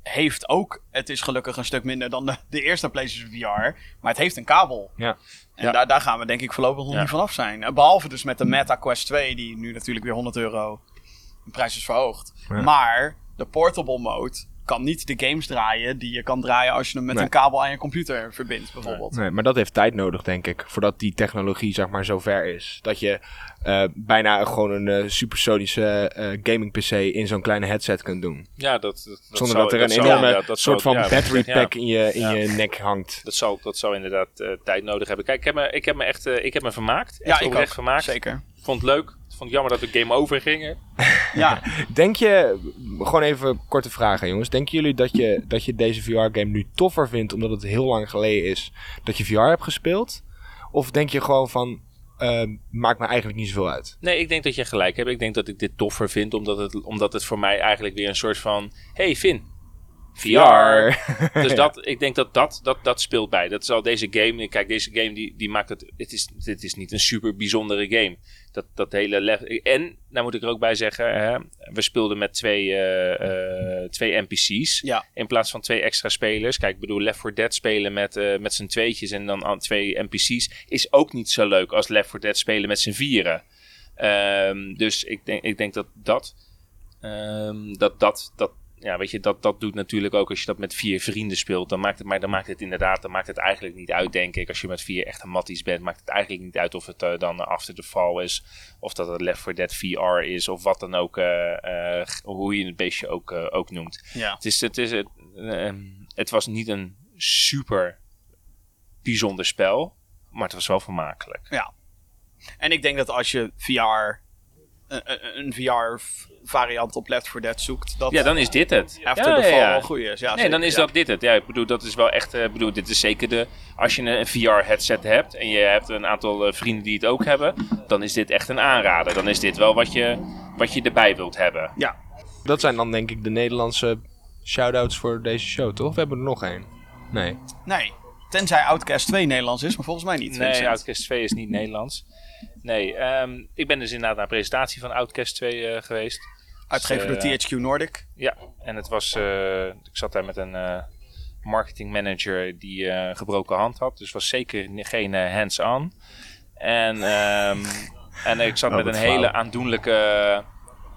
heeft ook. Het is gelukkig een stuk minder dan de, de eerste PlayStation VR. Maar het heeft een kabel. Ja. En Daar, daar gaan we denk ik voorlopig nog niet vanaf zijn. Behalve dus met de Meta Quest 2, die nu natuurlijk weer 100 euro de prijs is verhoogd. Maar de portable mode kan niet de games draaien die je kan draaien als je hem met een kabel aan je computer verbindt, bijvoorbeeld. Nee, maar dat heeft tijd nodig, denk ik, voordat die technologie zeg maar zo ver is. Dat je uh, bijna gewoon een uh, supersonische uh, gaming PC in zo'n kleine headset kunt doen. Ja, dat, dat Zonder dat er een enorme soort van battery pack in je, in je nek hangt. Dat zal, dat zal inderdaad tijd nodig hebben. Kijk, ik heb me, ik heb me echt ik heb me vermaakt. Echt ja, ik ook. vermaakt. Zeker. Vond het leuk vond het jammer dat we game over gingen. ja. Denk je, gewoon even korte vragen jongens. Denken jullie dat je, dat je deze VR-game nu toffer vindt omdat het heel lang geleden is dat je VR hebt gespeeld? Of denk je gewoon van, uh, maakt me eigenlijk niet zoveel uit? Nee, ik denk dat je gelijk hebt. Ik denk dat ik dit toffer vind omdat het, omdat het voor mij eigenlijk weer een soort van... Hey Finn, VR. dus dat, ik denk dat dat, dat dat speelt bij. Dat is al deze game. Kijk, deze game die, die maakt het. Het is, het is niet een super bijzondere game. Dat, dat hele. En, daar moet ik er ook bij zeggen. Hè, we speelden met twee, uh, uh, twee NPC's. Ja. In plaats van twee extra spelers. Kijk, ik bedoel, Left 4 Dead spelen met, uh, met z'n tweetjes en dan twee NPC's. Is ook niet zo leuk als Left 4 Dead spelen met z'n vieren. Um, dus ik denk, ik denk dat dat. Um, dat, dat, dat ja, weet je, dat, dat doet natuurlijk ook als je dat met vier vrienden speelt. Dan maakt het, maar dan maakt het inderdaad, dan maakt het eigenlijk niet uit, denk ik. Als je met vier echte matties bent, maakt het eigenlijk niet uit of het uh, dan After the Fall is. Of dat het Left 4 Dead VR is. Of wat dan ook, uh, uh, hoe je het beestje ook, ook noemt. Ja. Het, is, het, is, het, ehm, het was niet een super bijzonder spel. Maar het was wel vermakelijk. Ja. En ik denk dat als je VR een, een VR-variant op Left 4 Dead zoekt. Dat ja, dan is dit het. After ja, the Fall ja, goed is. Ja, nee, dan is dat dit het. Ja, ik bedoel, dat is wel echt... Uh, bedoel, dit is zeker de... Als je een VR-headset hebt en je hebt een aantal uh, vrienden die het ook hebben, dan is dit echt een aanrader. Dan is dit wel wat je, wat je erbij wilt hebben. Ja. Dat zijn dan denk ik de Nederlandse shout-outs voor deze show, toch? We hebben er nog één. Nee. Nee. Tenzij Outcast 2 Nederlands is, maar volgens mij niet. Nee, Outcast 2 is niet Nederlands. Nee, um, ik ben dus inderdaad naar een presentatie van Outcast 2 uh, eh, geweest. Uitgegeven dus, door uh, THQ Nordic. Ja, en het was, uh, ik zat daar met een marketing manager die een gebroken hand had. Dus was zeker geen hands-on. En, um, en ik zat oh, met een hele aandoenlijke,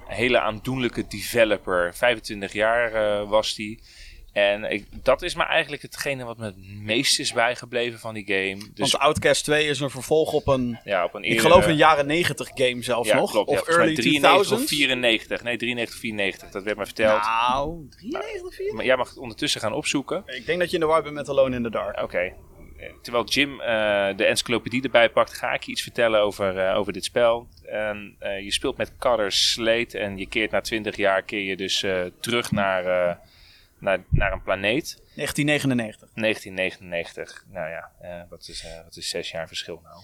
hele aandoenlijke developer. 25 jaar was die. En ik, dat is maar eigenlijk hetgene wat me het meest is bijgebleven van die game. Dus Want Outcast 2 is een vervolg op een, ja, op een ik geloof een jaren 90 game zelfs ja, nog. Klopt, of ja, early 93 of 94. Nee, 93 of 94. Dat werd me verteld. Nou, 93 of 94? Maar jij mag het ondertussen gaan opzoeken. Ik denk dat je in de war bent met Alone in the Dark. Oké. Terwijl Jim uh, de encyclopedie erbij pakt, ga ik je iets vertellen over, uh, over dit spel. En, uh, je speelt met Carter Slate en je keert na 20 jaar keer je dus terug naar naar, naar een planeet. 1999. 1999. Nou ja, uh, wat, is, uh, wat is zes jaar verschil nou?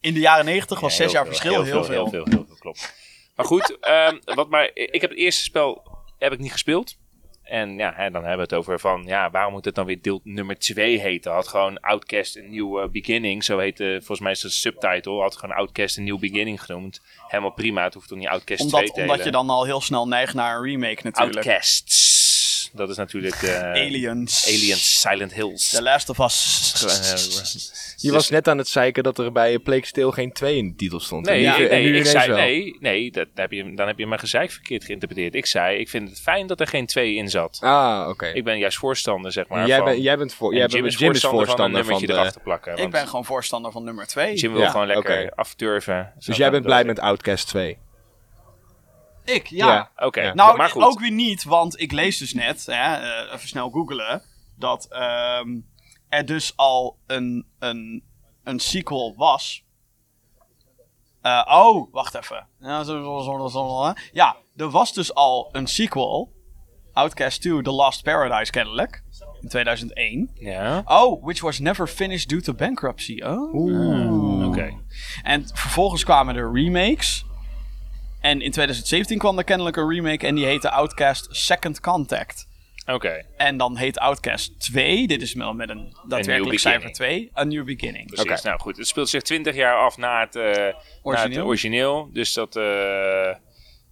In de jaren 90 was zes jaar verschil heel, heel, veel. Heel veel, heel veel, klopt. Maar goed, um, wat maar, ik heb het eerste spel heb ik niet gespeeld. En ja, hè, dan hebben we het over van, ja, waarom moet het dan weer deel nummer 2 heten? Had gewoon Outcast een New Beginning, zo heette, volgens mij is het subtitle, had gewoon Outcast een New Beginning genoemd. Helemaal prima, het hoeft toch niet Outcast omdat, 2 te Omdat je dan al heel snel neigt naar een remake natuurlijk. Outcasts. Dat is natuurlijk de... Aliens. Aliens, Silent Hills. The Last of Us. Je was net aan het zeiken dat er bij Plague Tale geen 2 in de titel stond. Nee, ja, nee, nee ik zei, nee, nee dat heb je, dan heb je mijn gezeik verkeerd geïnterpreteerd. Ik zei, ik vind het fijn dat er geen 2 in zat. Ah, oké. Ik ben juist voorstander, zeg maar. Jij, ben, jij bent voor, jij Jim, bent, Jim is voorstander, van een nummertje van de, erachter plakken. Ik ben gewoon voorstander van nummer 2. Jim wil gewoon lekker okay. afturven. Dus jij bent blij met Outcast 2? Ik, ja. Oké, nou, maar goed. ook weer niet, want ik lees dus net, hè, uh, even snel googelen, dat um, er dus al een, een, een sequel was. Uh, oh, wacht even. Ja, er was dus al een sequel. Outcast 2, The Last Paradise kennelijk. In 2001. Ja. Oh, which was never finished due to bankruptcy. Oh. Oeh. Oké. En vervolgens kwamen er remakes. En in 2017 kwam er kennelijk een remake en die heette Outcast Second Contact. Oké. En dan heet Outcast 2, dit is wel met een daadwerkelijk cijfer 2, A New Beginning. Precies, okay. nou goed. Het speelt zich 20 jaar af na het, uh, origineel. Na het origineel. Dus dat, uh,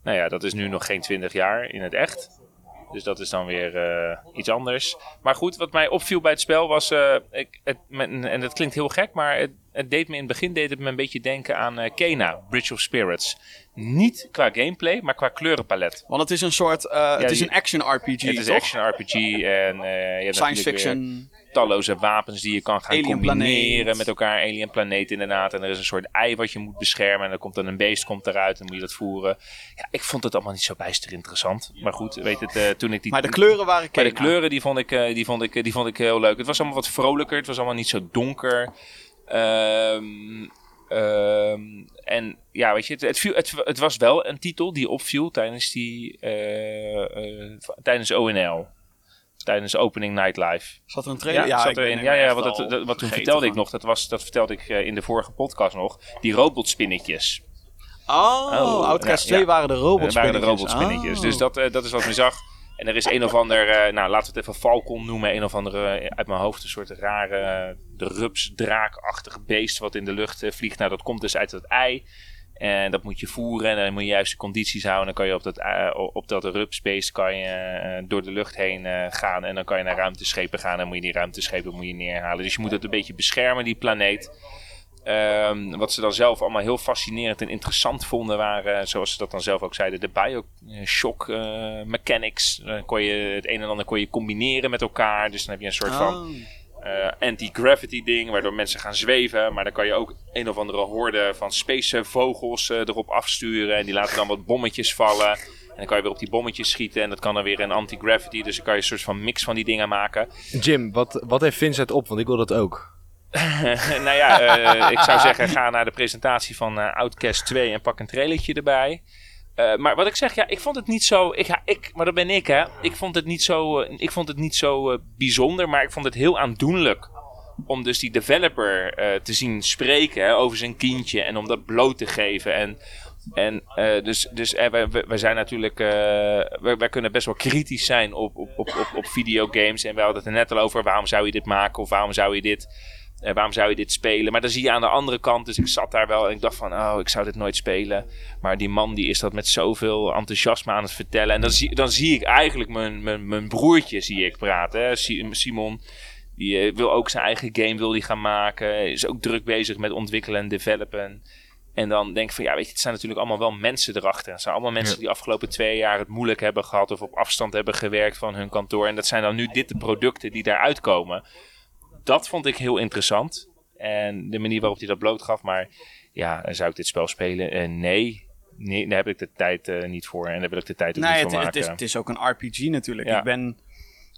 nou ja, dat is nu nog geen 20 jaar in het echt. Dus dat is dan weer iets anders. Maar goed, wat mij opviel bij het spel was. ik, het, en dat klinkt heel gek, maar het, het, deed me in het begin deed het me een beetje denken aan Kena, Bridge of Spirits. Niet qua gameplay, maar qua kleurenpalet. Want het is een soort. Uh, het is een action RPG. Het is een action RPG en uh, je hebt science fiction. Talloze wapens die je kan gaan alien combineren planeet. met elkaar. Alien planeet inderdaad. En er is een soort ei wat je moet beschermen. En dan komt dan een beest komt eruit en moet je dat voeren. Ja, ik vond het allemaal niet zo bijster interessant. Maar goed, weet het, uh, toen ik die... Maar de kleuren waren Maar de kleuren die vond, ik, die, vond ik, die vond ik heel leuk. Het was allemaal wat vrolijker. Het was allemaal niet zo donker. Ehm Um, en ja, weet je, het, het, viel, het, het, was wel een titel die opviel tijdens die uh, uh, tijdens ONL. Tijdens Opening Night Live. Zat er een trailer? Ja, ja zat. Ja, ja, wat, dat, wat toen vertelde ik nog, dat, was, dat vertelde ik uh, in de vorige podcast nog. Die robotspinnetjes. Oh, oh Outcast 2 waren de robotspinnetjes. waren de robotspinnetjes. Oh. Dus dat, dat is wat me zag. En er is een of ander, nou laten we het even Falcon noemen, een of andere uit mijn hoofd een soort rare de rupsdraakachtig beest wat in de lucht uh, vliegt. Nou, dat komt dus uit het ei. En dat moet je voeren en dan moet je juist de condities houden. Dan kan je op dat, op dat rupsbeest kan je, door de lucht heen gaan. En dan kan je naar ruimteschepen gaan. En dan moet je die ruimteschepen moet je neerhalen. Dus je moet het een beetje beschermen, die planeet. Um, wat ze dan zelf allemaal heel fascinerend en interessant vonden waren, zoals ze dat dan zelf ook zeiden, de Bioshock uh, mechanics. Dan kon je het een en ander kon je combineren met elkaar. Dus dan heb je een soort van uh, anti-gravity ding, waardoor mensen gaan zweven. Maar dan kan je ook een of andere horde van spacevogels uh, erop afsturen. En die laten dan wat bommetjes vallen. En dan kan je weer op die bommetjes schieten. En dat kan dan weer een anti-gravity. Dus dan kan je een soort van mix van die dingen maken. Jim, wat, wat heeft Vincent op? Want ik wil dat ook. nou ja, uh, ik zou zeggen, ga naar de presentatie van Outcast 2 en pak een trailertje erbij. Uh, maar wat ik zeg, ja, ik vond het niet zo. Ik, ja, ik, maar dat ben ik, hè. Ik vond het niet zo, ik vond het niet zo bijzonder, maar ik vond het heel aandoenlijk. Om dus die developer te zien spreken over zijn kindje en om dat bloot te geven. En, en dus, dus wij zijn natuurlijk. wij, wij, kunnen best wel kritisch zijn op, op, op, op, op videogames. En we hadden het er net al over waarom zou je dit maken of waarom zou je dit uh, waarom zou je dit spelen? Maar dan zie je aan de andere kant, dus ik zat daar wel en ik dacht van, oh, ik zou dit nooit spelen. Maar die man die is dat met zoveel enthousiasme aan het vertellen. En dan zie, dan zie ik eigenlijk mijn, mijn, mijn broertje zie ik praten, hè? Simon. Die uh, wil ook zijn eigen game wil die gaan maken. Is ook druk bezig met ontwikkelen en developen. En dan denk ik van ja, weet je, het zijn natuurlijk allemaal wel mensen erachter. Het zijn allemaal mensen die afgelopen twee jaar het moeilijk hebben gehad of op afstand hebben gewerkt van hun kantoor. En dat zijn dan nu dit de producten die daaruit komen dat vond ik heel interessant. En de manier waarop hij dat bloot gaf. Maar ja, zou ik dit spel spelen? Uh, nee. nee. Daar heb ik de tijd uh, niet voor. En daar wil ik de tijd ook niet voor maken. Het is, het is ook een RPG natuurlijk. Ik ben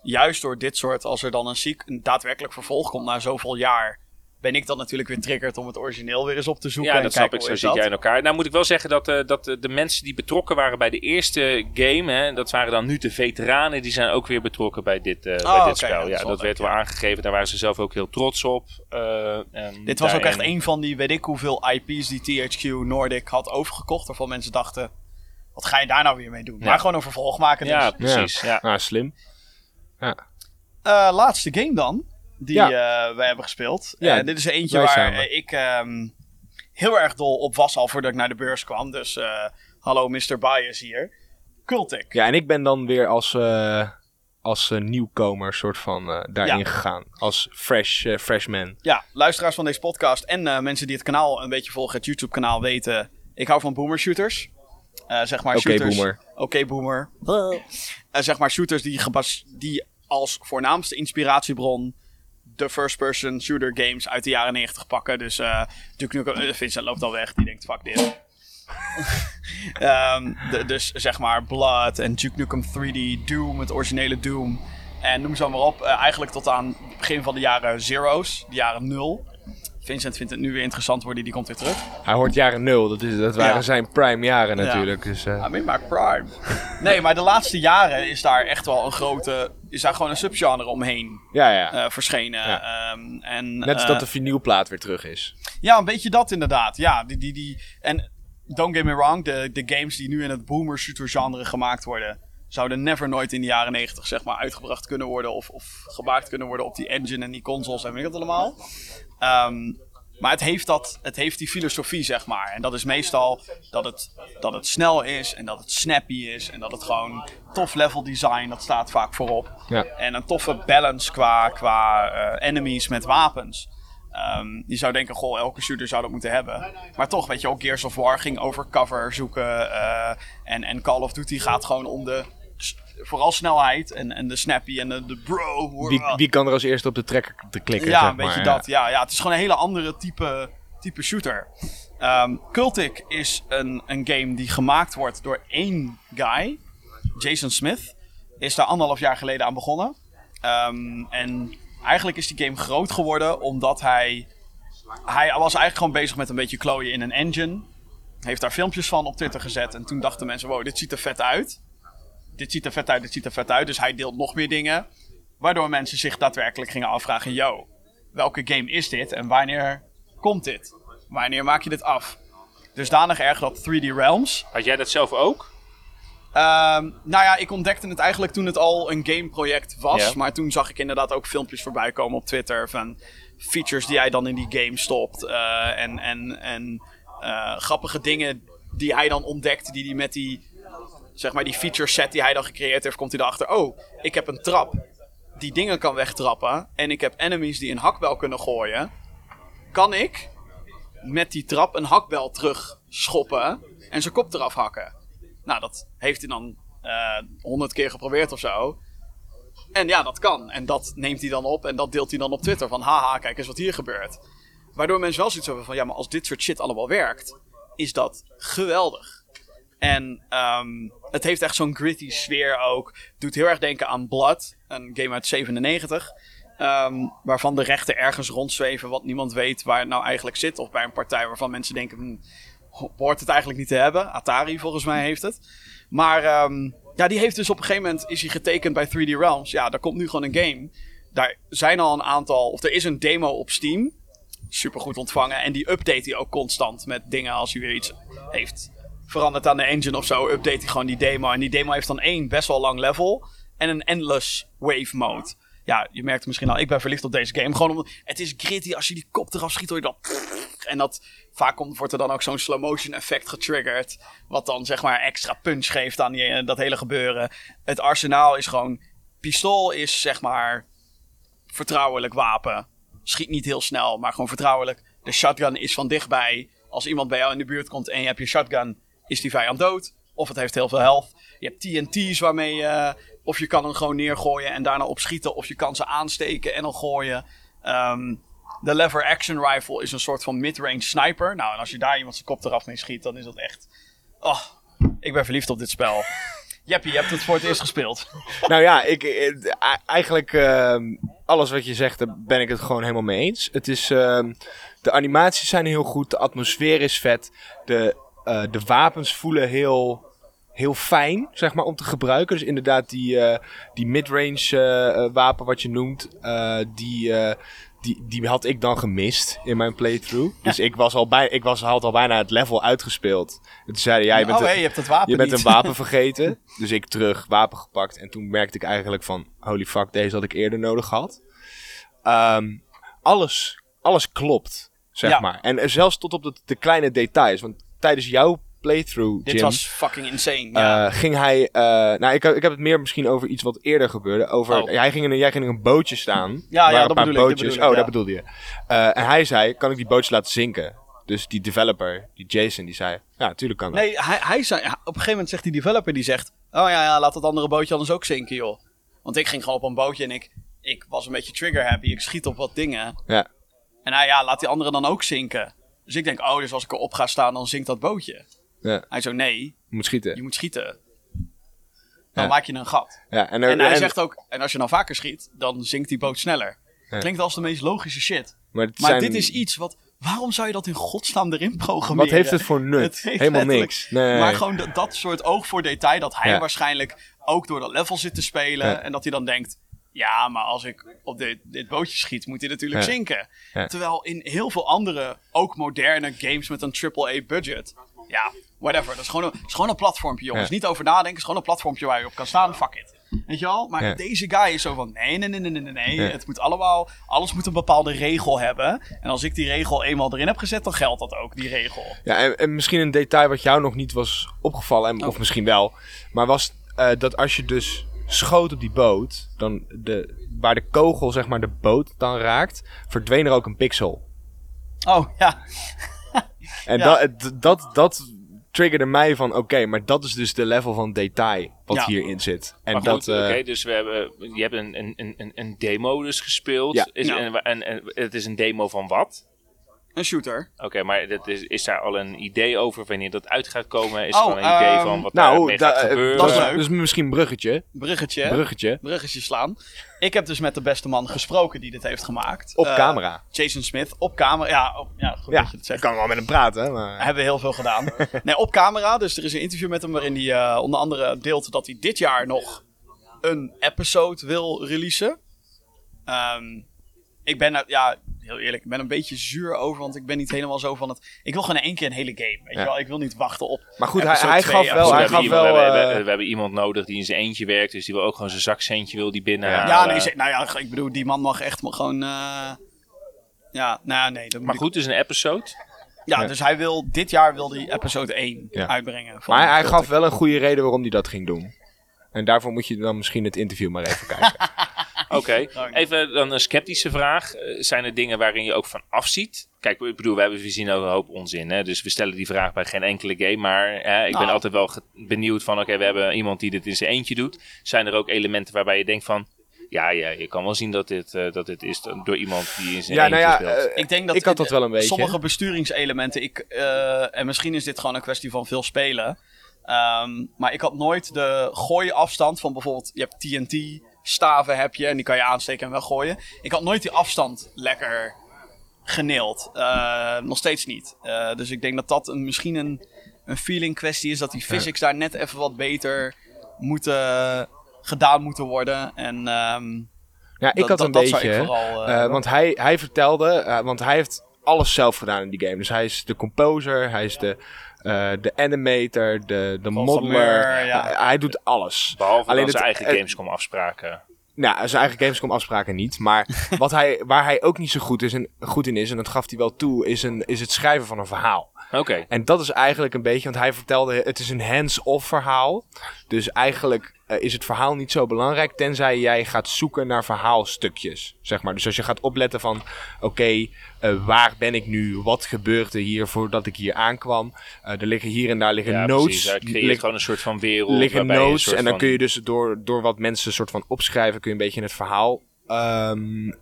juist door dit soort, als er dan een, ziek, een daadwerkelijk vervolg komt na zoveel jaar ben ik dan natuurlijk weer triggerd om het origineel weer eens op te zoeken. Ja, dat snap ik. Zo zit jij in elkaar. Nou moet ik wel zeggen dat, uh, dat de mensen die betrokken waren bij de eerste game, hè, dat waren dan nu de veteranen, die zijn ook weer betrokken bij dit, uh, bij dit spel. Ja, dat, werd wel aangegeven. Daar waren ze zelf ook heel trots op. Uh, dit was ook echt een van die, weet ik hoeveel IP's die THQ Nordic had overgekocht. Waarvan mensen dachten, wat ga je daar nou weer mee doen? Maar gewoon een vervolg maken. Dus. Ja, precies. Ja. Nou, slim. Ja. laatste game dan die ja. uh, wij hebben gespeeld. Ja, dit is eentje waar ik um, heel erg dol op was al voordat ik naar de beurs kwam. Dus hallo Mr. Bias hier. Cultic. Ja, en ik ben dan weer als, uh, als nieuwkomer soort van daarin gegaan. Als fresh, freshman. Ja, luisteraars van deze podcast en mensen die het kanaal een beetje volgen, het YouTube kanaal weten. Ik hou van boomer shooters. zeg maar Oké okay, boomer. Oké boomer. zeg maar shooters die, die als voornaamste inspiratiebron de first-person shooter games uit de jaren 90 pakken. Dus Duke Nukem, uh, Vincent loopt al weg, die denkt fuck dit. um, dus zeg maar Blood en Duke Nukem 3D, Doom, het originele Doom. En noem ze maar op, uh, eigenlijk tot aan het begin van de jaren zero's, de jaren nul. Vincent vindt het nu weer interessant worden, die komt weer terug. Hij hoort jaren nul, dat, is, dat waren zijn prime jaren natuurlijk. Ja. Dus, uh... I mean my prime. nee, maar de laatste jaren is daar echt wel een grote, is daar gewoon een subgenre omheen ja, ja. Uh, verschenen. Ja. Um, en, Net als uh, dat de vinylplaat weer terug is. Ja, een beetje dat inderdaad. Ja, die, die, die, en don't get me wrong, de, de games die nu in het boomer shooter genre gemaakt worden, zouden never nooit in de jaren 90 zeg maar uitgebracht kunnen worden of, of gemaakt kunnen worden op die engine en die consoles en weet ik dat allemaal. Um, Maar het heeft, dat, het heeft die filosofie, zeg maar. En dat is meestal dat het, dat het snel is en dat het snappy is. En dat het gewoon tof level design, dat staat vaak voorop. Ja. En een toffe balance qua, qua uh, enemies met wapens. Um, je zou denken, goh, elke shooter zou dat moeten hebben. Maar toch, weet je, ook Gears of War ging over cover zoeken. Uh, en, en Call of Duty gaat gewoon om de vooral snelheid en, en de snappy en de, de bro. Wie, wie, kan er als eerste op de trekker te klikken? Ja, zeg een beetje maar, dat. Ja. ja, het is gewoon een hele andere type, type shooter. Um, Cultic is een, een game die gemaakt wordt door één guy. Jason Smith. Is daar anderhalf jaar geleden aan begonnen. Um, en eigenlijk is die game groot geworden omdat hij... Hij was eigenlijk gewoon bezig met een beetje klooien in een engine. Heeft daar filmpjes van op Twitter gezet. En toen dachten mensen, wow, dit ziet er vet uit dit ziet er vet uit, dit ziet er vet uit. Dus hij deelt nog meer dingen. Waardoor mensen zich daadwerkelijk gingen afvragen: yo, welke game is dit en wanneer komt dit? Wanneer maak je dit af? Dusdanig erg dat 3D Realms. Had jij dat zelf ook? Um, nou ja, ik ontdekte het eigenlijk toen het al een gameproject was. Yeah. Maar toen zag ik inderdaad ook filmpjes voorbij komen op Twitter van features die hij dan in die game stopt. Uh, en en, en uh, grappige dingen die hij dan ontdekt, die hij met die zeg maar die feature set die hij dan gecreëerd heeft, komt hij erachter. Oh, ik heb een trap die dingen kan wegtrappen. En ik heb enemies die een hakbel kunnen gooien. Kan ik met die trap een hakbel terug schoppen en zijn kop eraf hakken? Nou, dat heeft hij dan honderd uh, keer geprobeerd of zo. En ja, dat kan. En dat neemt hij dan op en dat deelt hij dan op Twitter. Van haha, kijk eens wat hier gebeurt. Waardoor mensen wel zoiets hebben van ja, maar als dit soort shit allemaal werkt, is dat geweldig. En um, het heeft echt zo'n gritty sfeer ook. Doet heel erg denken aan Blood, een game uit 97. Um, waarvan de rechten ergens rondzweven, wat niemand weet waar het nou eigenlijk zit. Of bij een partij waarvan mensen denken, hm, hoort het eigenlijk niet te hebben. Atari volgens mij heeft het. Maar um, ja, die heeft dus op een gegeven moment, is hij getekend bij 3D Realms. Ja, daar komt nu gewoon een game. Daar zijn al een aantal, of er is een demo op Steam. Super goed ontvangen. En die update hij ook constant met dingen als hij weer iets heeft verandert aan de engine of zo, update hij gewoon die demo. En die demo heeft dan één best wel lang level en een endless wave mode. Ja, je merkt misschien al, ik ben verliefd op deze game. Gewoon omdat het is gritty. Als je die kop eraf schiet, hoor je dat. En dat vaak komt, wordt er dan ook zo'n slow motion effect getriggerd. Wat dan zeg maar extra punch geeft aan die, dat hele gebeuren. Het arsenaal is gewoon. Pistool is zeg maar. Vertrouwelijk wapen. Schiet niet heel snel, maar gewoon vertrouwelijk. De shotgun is van dichtbij. Als iemand bij jou in de buurt komt en je hebt je shotgun is die vijand dood. Of het heeft heel veel health. Je hebt TNT's waarmee je... Of je kan hem gewoon neergooien en daarna opschieten. Of je kan ze aansteken en dan gooien. Um, de lever action rifle is een soort van mid-range sniper. Nou, en als je daar iemand zijn kop eraf mee schiet, dan is dat echt... Oh, ik ben verliefd op dit spel. Jeppie, je hebt het voor het eerst gespeeld. Nou ja, ik, eigenlijk uh, alles wat je zegt, daar ben ik het gewoon helemaal mee eens. Het is, uh, de animaties zijn heel goed, de atmosfeer is vet, de uh, de wapens voelen heel, heel fijn, zeg maar, om te gebruiken. Dus inderdaad, die, uh, die midrange wapen wat je noemt, die, die, die had ik dan gemist in mijn playthrough. Dus ik, was al bij, ik was, had al bijna het level uitgespeeld. En toen zeiden jij, bent, oh, hey, je, hebt het wapen je bent een wapen vergeten. dus ik terug, wapen gepakt. En toen merkte ik eigenlijk van, holy fuck, deze had ik eerder nodig gehad. Um, alles, alles klopt, zeg ja. maar. En zelfs tot op de, de kleine details. Want tijdens jouw playthrough, Dit Jim, was fucking insane. Ja. uh, ging hij... Uh, nou, ik, ik heb het meer misschien over iets wat eerder gebeurde. Over, Oh. hij ging in een, jij ging in een bootje staan. Ja, ja, dat bedoel ik, dat bootjes, bedoel ik, oh, dat bedoelde je. Uh, en hij zei, kan ik die bootjes laten zinken? Dus die developer, die Jason, die zei... Ja, natuurlijk kan dat. Nee, hij, hij zei, op een gegeven moment zegt die developer, die zegt... Oh ja, ja, laat dat andere bootje anders ook zinken, joh. Want ik ging gewoon op een bootje en ik, ik was een beetje trigger happy. Ik schiet op wat dingen. Ja. En hij, ja, laat die andere dan ook zinken. Dus ik denk, oh, dus als ik erop ga staan, dan zinkt dat bootje. Ja. Hij zo, nee, Je moet schieten. je moet schieten. Dan Ja. maak je een gat. Ja, en, En hij en- zegt ook, en als je dan vaker schiet, dan zinkt die boot sneller. Klinkt als de meest logische shit. Maar, het Maar zijn- dit is iets wat... Waarom zou je dat in godsnaam erin programmeren? Wat heeft het voor nut? Het heeft Helemaal niks. Nee. Maar gewoon dat, dat soort oog voor detail, dat hij waarschijnlijk ook door dat level zit te spelen. En dat hij dan denkt, ja, maar als ik op dit, dit bootje schiet, moet hij natuurlijk Ja. zinken. Ja. Terwijl in heel veel andere, ook moderne games met een AAA budget, ja, whatever. Dat is gewoon een, is gewoon een platformpje, jongens. Ja. Niet over nadenken, is gewoon een platformpje waar je op kan staan. Fuck it. Weet je wel? Maar deze guy is zo van, nee, nee, nee, nee, nee, nee. Het moet allemaal, alles moet een bepaalde regel hebben. En als ik die regel eenmaal erin heb gezet, dan geldt dat ook, die regel. Ja, en, en misschien een detail wat jou nog niet was opgevallen, en, of oh. misschien wel. Maar was uh, dat als je dus schoot op die boot, dan de, waar de kogel zeg maar de boot dan raakt, verdween er ook een pixel. Oh, ja. en dat, dat, dat triggerde mij van, oké, maar dat is dus de level van detail wat hierin zit. En goed, dat, uh, oké, dus we hebben, je hebt een, een, een, een demo dus gespeeld. Ja. Is, en, en, en, het is een demo van wat? Een shooter. Oké, maar dat is, is daar al een idee over wanneer dat uit gaat komen? Is er oh, een idee van ehm, wat nou, daar gaat eh, gebeuren? Dat is leuk. Dus misschien een bruggetje. Bruggetje. Bruggetje. Bruggetje slaan. Ik heb dus met de beste man gesproken die dit heeft gemaakt. Op uh, camera. Jason Smith. Op camera. Ja, op, ja goed ja, dat je het zegt. Ik kan wel met hem praten. Maar... Hebben we heel veel gedaan. nee, op camera. Dus er is een interview met hem waarin hij uh, onder andere deelt dat hij dit jaar nog een episode wil releasen. Um, ik ben, ja, heel eerlijk, ik ben een beetje zuur over, want ik ben niet helemaal zo van het... Ik wil gewoon in één keer een hele game, weet je wel. Ik wil niet wachten op Maar goed, hij, hij gaf wel... Hij gaf wel we, hebben, we, hebben iemand nodig die in zijn eentje werkt, dus die wil ook gewoon zijn zakcentje wil die binnen Ja, nee, nou ja, ik bedoel, die man mag echt gewoon... Uh, ja, nou nee. maar goed, het is een episode. Ja, dus hij wil, dit jaar wil hij episode 1 uitbrengen. Maar hij gaf wel een goede reden waarom hij dat ging doen. En daarvoor moet je dan misschien het interview maar even kijken. Oké, even dan een sceptische vraag. Eh, zijn er dingen waarin je ook van afziet? Kijk, ik bedoel, we, hebben, we zien ook een hoop onzin. Hè? Dus we stellen die vraag bij geen enkele game. Maar hè, ik ben nou. altijd wel benieuwd van... Oké, we hebben iemand die dit in zijn eentje doet. Zijn er ook elementen waarbij je denkt van... Ja, ja, je kan wel zien dat dit, uh, dat dit is door iemand die in zijn ja, nou ja, speelt. Uh, ik denk dat ik had dat wel een beetje. Sommige besturingselementen, ik, uh, en misschien is dit gewoon een kwestie van veel spelen. Um, maar ik had nooit de gooiafstand van bijvoorbeeld, je hebt TNT, staven heb je en die kan je aansteken en wel gooien. Ik had nooit die afstand lekker geneeld. Uh, nog steeds niet. Uh, dus ik denk dat dat een, misschien een, een feeling kwestie is. Dat die physics daar net even wat beter moeten, gedaan moeten worden. En um, ja, ik had een beetje. Vooral, uh, want hij, hij vertelde, want hij heeft alles zelf gedaan in die game. Dus hij is de composer, hij is de uh, de animator, de, de modeler. Ja. hij doet alles. Behalve Alleen zijn eigen Gamescom afspraken. Nou, zijn eigen Gamescom afspraken niet. Maar wat hij, waar hij ook niet zo goed, is en, goed in is, en dat gaf hij wel toe, is, een, is het schrijven van een verhaal. Oké. En dat is eigenlijk een beetje, want hij vertelde, het is een hands-off verhaal. Dus eigenlijk uh, is het verhaal niet zo belangrijk, tenzij jij gaat zoeken naar verhaalstukjes, zeg maar. Dus als je gaat opletten van, oké, okay, uh, waar ben ik nu? Wat gebeurde hier voordat ik hier aankwam? Uh, er liggen hier en daar liggen ja, notes. Creëert gewoon een soort van wereld. Liggen notes en dan van... kun je dus door, door wat mensen soort van opschrijven, kun je een beetje het verhaal, um,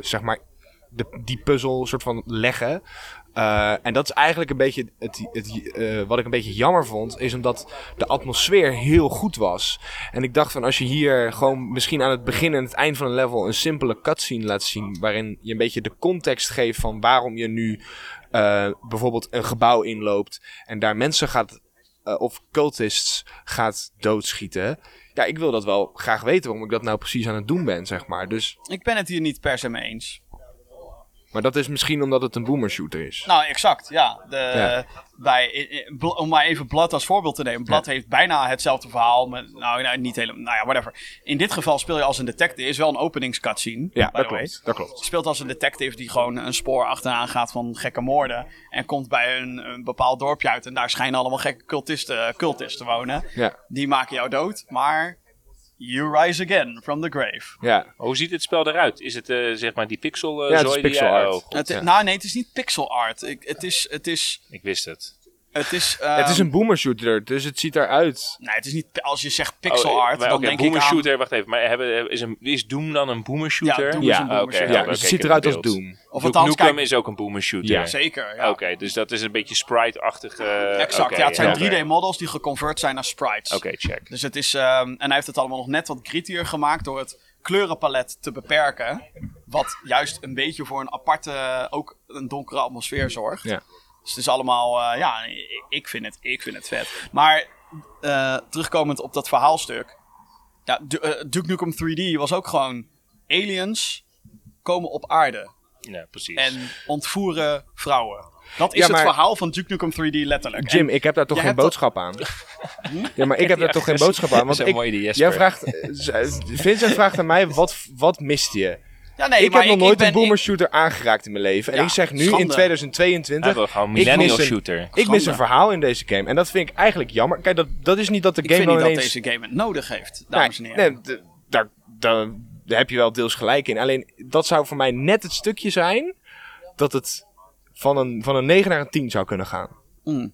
zeg maar, de, die puzzel soort van leggen. Uh, en dat is eigenlijk een beetje het, het uh, wat ik een beetje jammer vond, is omdat de atmosfeer heel goed was. En ik dacht van als je hier gewoon misschien aan het begin en het eind van een level een simpele cutscene laat zien, waarin je een beetje de context geeft van waarom je nu uh, bijvoorbeeld een gebouw inloopt en daar mensen gaat, of cultists gaat doodschieten. Ja, ik wil dat wel graag weten waarom ik dat nou precies aan het doen ben, zeg maar. Dus... Ik ben het hier niet per se mee eens. Maar dat is misschien omdat het een boomer shooter is. Nou, exact, ja. De, Bij, om maar even Blood als voorbeeld te nemen. Blood heeft bijna hetzelfde verhaal. Met, nou, nou, niet helemaal. Nou ja, whatever. In dit geval speel je als een detective. Is wel een openingscutscene. Ja, dat klopt, dat klopt. Speelt als een detective die gewoon een spoor achteraan gaat van gekke moorden. En komt bij een, een bepaald dorpje uit. En daar schijnen allemaal gekke cultisten, cultisten wonen. Ja. Die maken jou dood. Maar You rise again from the grave. Ja. Hoe ziet het spel eruit? Is het uh, zeg maar die pixel uh, ja, het is pixel art. Oh, het, ja. Nou nee, het is niet pixel art. Ik, het, is, het is... Ik wist het. Het is, het is een ehm, boomer shooter, dus het ziet eruit. Nee, het is niet. Als je zegt pixel oh, art, maar, dan okay, denk boomer ik shooter, wacht even. Maar hebben, is, een, is Doom dan een boomer shooter? Ja, Doom ja. is een boomer okay, shooter. Ja, dus het ziet eruit als Doom. Of althans, Nukem is ook een boomer shooter. Ja, zeker. Ja. Oké, dus dat is een beetje sprite-achtige. exact. ja, het zijn 3D-models die geconvert zijn naar sprites. Oké, check. Dus het is. Um, en hij heeft het allemaal nog net wat grittier gemaakt door het kleurenpalet te beperken. Wat juist een beetje voor een aparte, ook een donkere atmosfeer zorgt. Ja. Dus het is allemaal, uh, ja, ik vind, het, ik vind het vet. Maar uh, terugkomend op dat verhaalstuk. Ja, uh, Duke Nukem 3D was ook gewoon aliens komen op aarde. Ja, precies. En ontvoeren vrouwen. Dat is het verhaal van Duke Nukem 3D letterlijk. Jim, ik heb daar toch geen boodschap aan. ja, maar ik heb daar toch geen boodschap aan. Want ik, jij vraagt, Vincent vraagt aan mij, wat, wat mist je? Ja, nee, ik heb nog nooit een boomer shooter aangeraakt in mijn leven. En ik zeg nu in 2022. Ja, gewoon millennial ik shooter. Ik mis een verhaal in deze game. En dat vind ik eigenlijk jammer. Kijk, dat, dat is niet dat de game ik vind niet dat deze game het nodig heeft, dames en heren. Nee, daar, daar, daar heb je wel deels gelijk in. Alleen dat zou voor mij net het stukje zijn dat het van een, van een 9 naar een 10 zou kunnen gaan. Mm.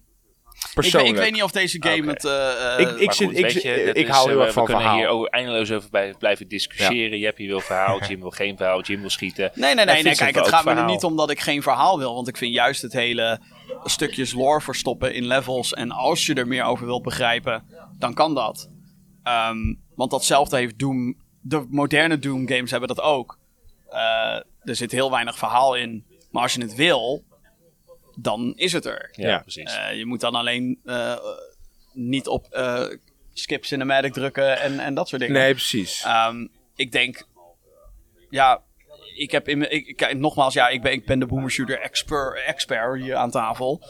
Ik, ik, weet niet of deze game het. Uh, ik, ik, zit, ik, je, ik hou heel erg van We kunnen hier eindeloos over bij, blijven discussiëren. Je hebt hier wil verhaal, Jim wil geen verhaal, Jim wil schieten. Nee, nee, nee. nee kijk, het gaat me er niet om dat ik geen verhaal wil. Want ik vind juist het hele stukjes lore verstoppen in levels. En als je er meer over wilt begrijpen, dan kan dat. Um, want datzelfde heeft Doom. De moderne Doom games hebben dat ook. Uh, er zit heel weinig verhaal in. Maar als je het wil, dan is het er. Ja, precies. Uh, je moet dan alleen uh, niet op uh, skip cinematic drukken en, en dat soort dingen. Nee, precies. Um, ik denk, ja, ik heb in ik, ik, nogmaals, ja, ik ben, ik ben de boomer shooter expert, expert hier aan tafel.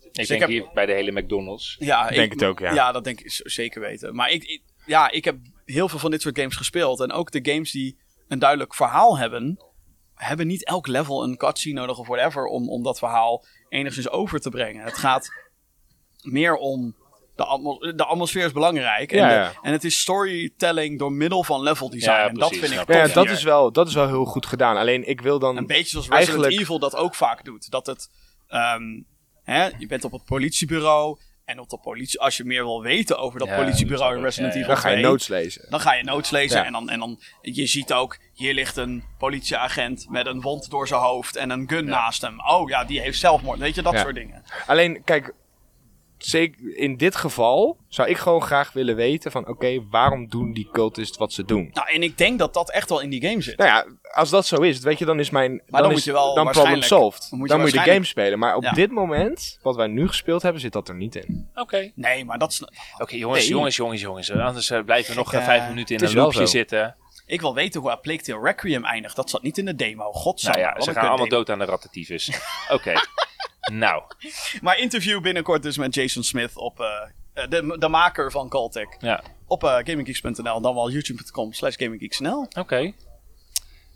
Ik dus denk ik heb, hier bij de hele McDonald's. Ja, ik denk het ook, ja. Ja, dat denk ik zeker weten. Maar ik, ik, ja, ik heb heel veel van dit soort games gespeeld. En ook de games die een duidelijk verhaal hebben, hebben niet elk level een cutscene nodig of whatever om, om dat verhaal enigszins over te brengen. Het gaat meer om. De, de atmosfeer is belangrijk. En, ja, en, het is storytelling door middel van level design. Ja, en dat vind ik ja, dat is, wel, dat is wel heel goed gedaan. Alleen ik wil dan. Een beetje zoals Resident eigenlijk... Evil dat ook vaak doet. Dat het. Um, hè, je bent op het politiebureau. En op de politie, als je meer wil weten over dat politiebureau in Resident Evil 2... Dan ga je notes lezen. Dan ga je notes lezen en, dan, en dan... Je ziet ook, hier ligt een politieagent met een wond door zijn hoofd en een gun naast hem. Oh ja, die heeft zelfmoord. Weet je, dat soort dingen. Alleen, kijk, zeker in dit geval zou ik gewoon graag willen weten van oké, waarom doen die cultists wat ze doen? Nou, en ik denk dat dat echt wel in die game zit. Nou ja, als dat zo is, weet je, dan is mijn maar dan, moet je wel dan problem solved. Dan moet je, dan moet je de game spelen. Maar op dit moment, wat wij nu gespeeld hebben, zit dat er niet in. Oké. Nee, maar dat is... Oké, jongens, jongens, jongens, jongens. Anders uh, blijven we nog uh, vijf minuten in een loopje zitten. Ik wil weten hoe A Plague Tale Requiem eindigt. Dat zat niet in de demo. Godzijdank. Nou ja, ze gaan allemaal dood aan de rattentyfus. Oké. Nou. Maar interview binnenkort dus met Jason Smith op... Uh, de, de maker van Caltech. Ja. Op uh, gaminggeeks.nl. Dan wel youtube.com slash gaminggeeks.nl. Oké.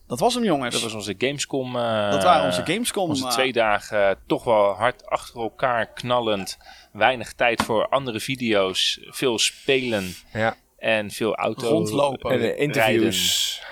Dat was hem, jongens. Dat was onze Gamescom. Uh, dat waren onze Gamescom. Onze twee dagen toch wel hard achter elkaar knallend. Weinig tijd voor andere video's. Veel spelen. Ja. En veel auto Rondlopen. En interviews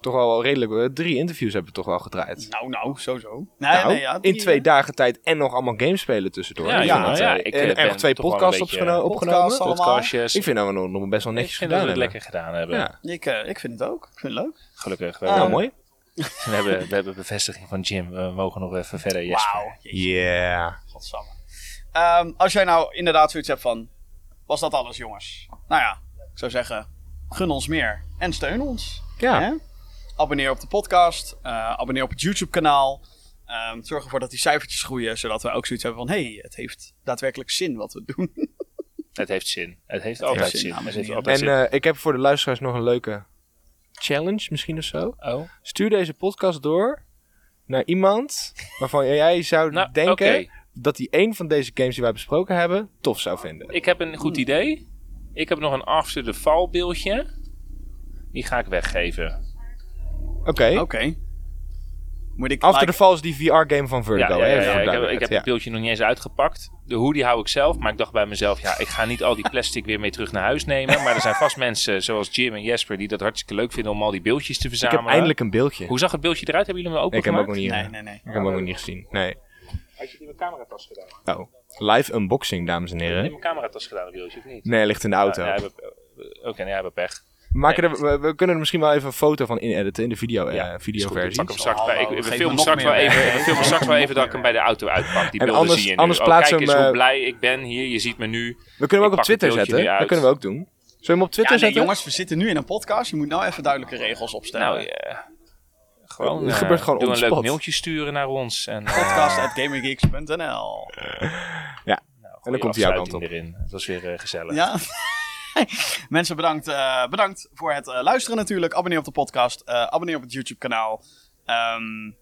toch wel redelijk. Drie interviews hebben we toch wel gedraaid. Nou, nou, sowieso. Nee, nou, nee, ja, in twee dagen tijd en nog allemaal games spelen tussendoor. Ja, ja, ja, ja ik en, en nog twee podcasts opgenomen. Podcast Podcastjes. Ik vind dat we nog, nog best wel netjes gedaan hebben. lekker gedaan hebben. Ja. Ik, uh, ik vind het ook. Ik vind het leuk. Gelukkig. Uh, nou, mooi. we, hebben, we hebben bevestiging van Jim. We mogen nog even verder, Jesper. Wauw. Yeah. Godsamme. Um, als jij nou inderdaad zoiets hebt van... Was dat alles, jongens? Nou ja, ik zou zeggen... Gun ons meer. En steun ons. Ja. Hè? Abonneer op de podcast. Uh, abonneer op het YouTube-kanaal. Um, zorg ervoor dat die cijfertjes groeien, zodat we ook zoiets hebben van: hé, hey, het heeft daadwerkelijk zin wat we doen. het heeft zin. Het heeft altijd zin. Het heeft altijd en uh, ik heb voor de luisteraars nog een leuke challenge, misschien of zo. Oh. Stuur deze podcast door naar iemand waarvan jij zou nou, denken okay. dat hij een van deze games die wij besproken hebben tof zou vinden. Ik heb een goed idee. Ik heb nog een after the fall beeldje. Die ga ik weggeven. Oké. Oké. Moet ik After the Falls, die VR-game van Vertigo. Ja, ja, ja, ik heb, ik heb het beeldje nog niet eens uitgepakt. De hoodie hou ik zelf, maar ik dacht bij mezelf... ja, ik ga niet al die plastic weer mee terug naar huis nemen. Maar er zijn vast mensen zoals Jim en Jesper... die dat hartstikke leuk vinden om al die beeldjes te verzamelen. Ik heb eindelijk een beeldje. Hoe zag het beeldje eruit? Hebben jullie hem ook Ik heb hem ook nog niet, nee, nee, nee. Ik heb hem ook nog niet gezien. Nee. Had je die met cameratas gedaan? Oh, live unboxing, dames en heren. Heb je met cameratas gedaan, beeldje, of niet? Nee, hij ligt in de auto. Oké, okay, nee, hebben pech. We, maken er, we, kunnen er misschien wel even een foto van in-editen in de video, ja, uh, videoversie. Bij. Ik, we filmen straks, wel even, we filmen straks wel even dat ik hem bij de auto uitpak. Die en beelden anders, zie je anders nu. oh, kijk eens hoe blij ik ben hier. Je ziet me nu. We kunnen hem ook op Twitter zetten. Dat kunnen we ook doen. Zullen we hem op Twitter ja, nee, zetten? jongens, we zitten nu in een podcast. Je moet nou even duidelijke regels opstellen. Nou. Gewoon, het gebeurt gewoon doe een leuk mailtje sturen naar ons. En, Podcast at gaminggeeks.nl Ja, nou, en dan komt hij jouw kant op. Erin. Het was weer uh, gezellig. Ja. Mensen, bedankt, uh, bedankt voor het uh, luisteren natuurlijk. Abonneer op de podcast. Uh, abonneer op het YouTube kanaal. Um,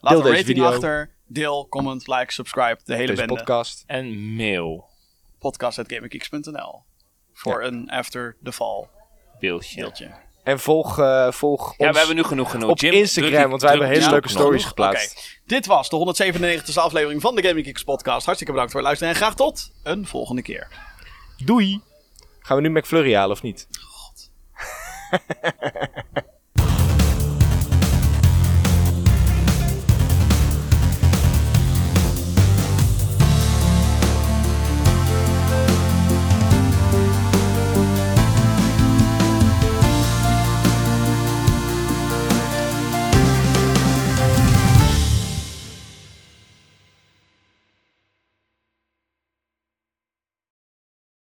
laat Deel een rating video. achter. Deel, comment, like, subscribe. De hele Deze bende. podcast. En mail. Podcast.gaminggeeks.nl Voor een after the fall Beeldje. En volg, eh, volg ons Ja, we hebben nu genoeg genoeg. op Jim, Instagram, want wij hebben hele leuke stories Oké, geplaatst. dit was de 197e aflevering van de Gaming Geeks podcast. Hartstikke bedankt voor het luisteren en graag tot een volgende keer. Doei! Gaan we nu McFlurry halen of niet?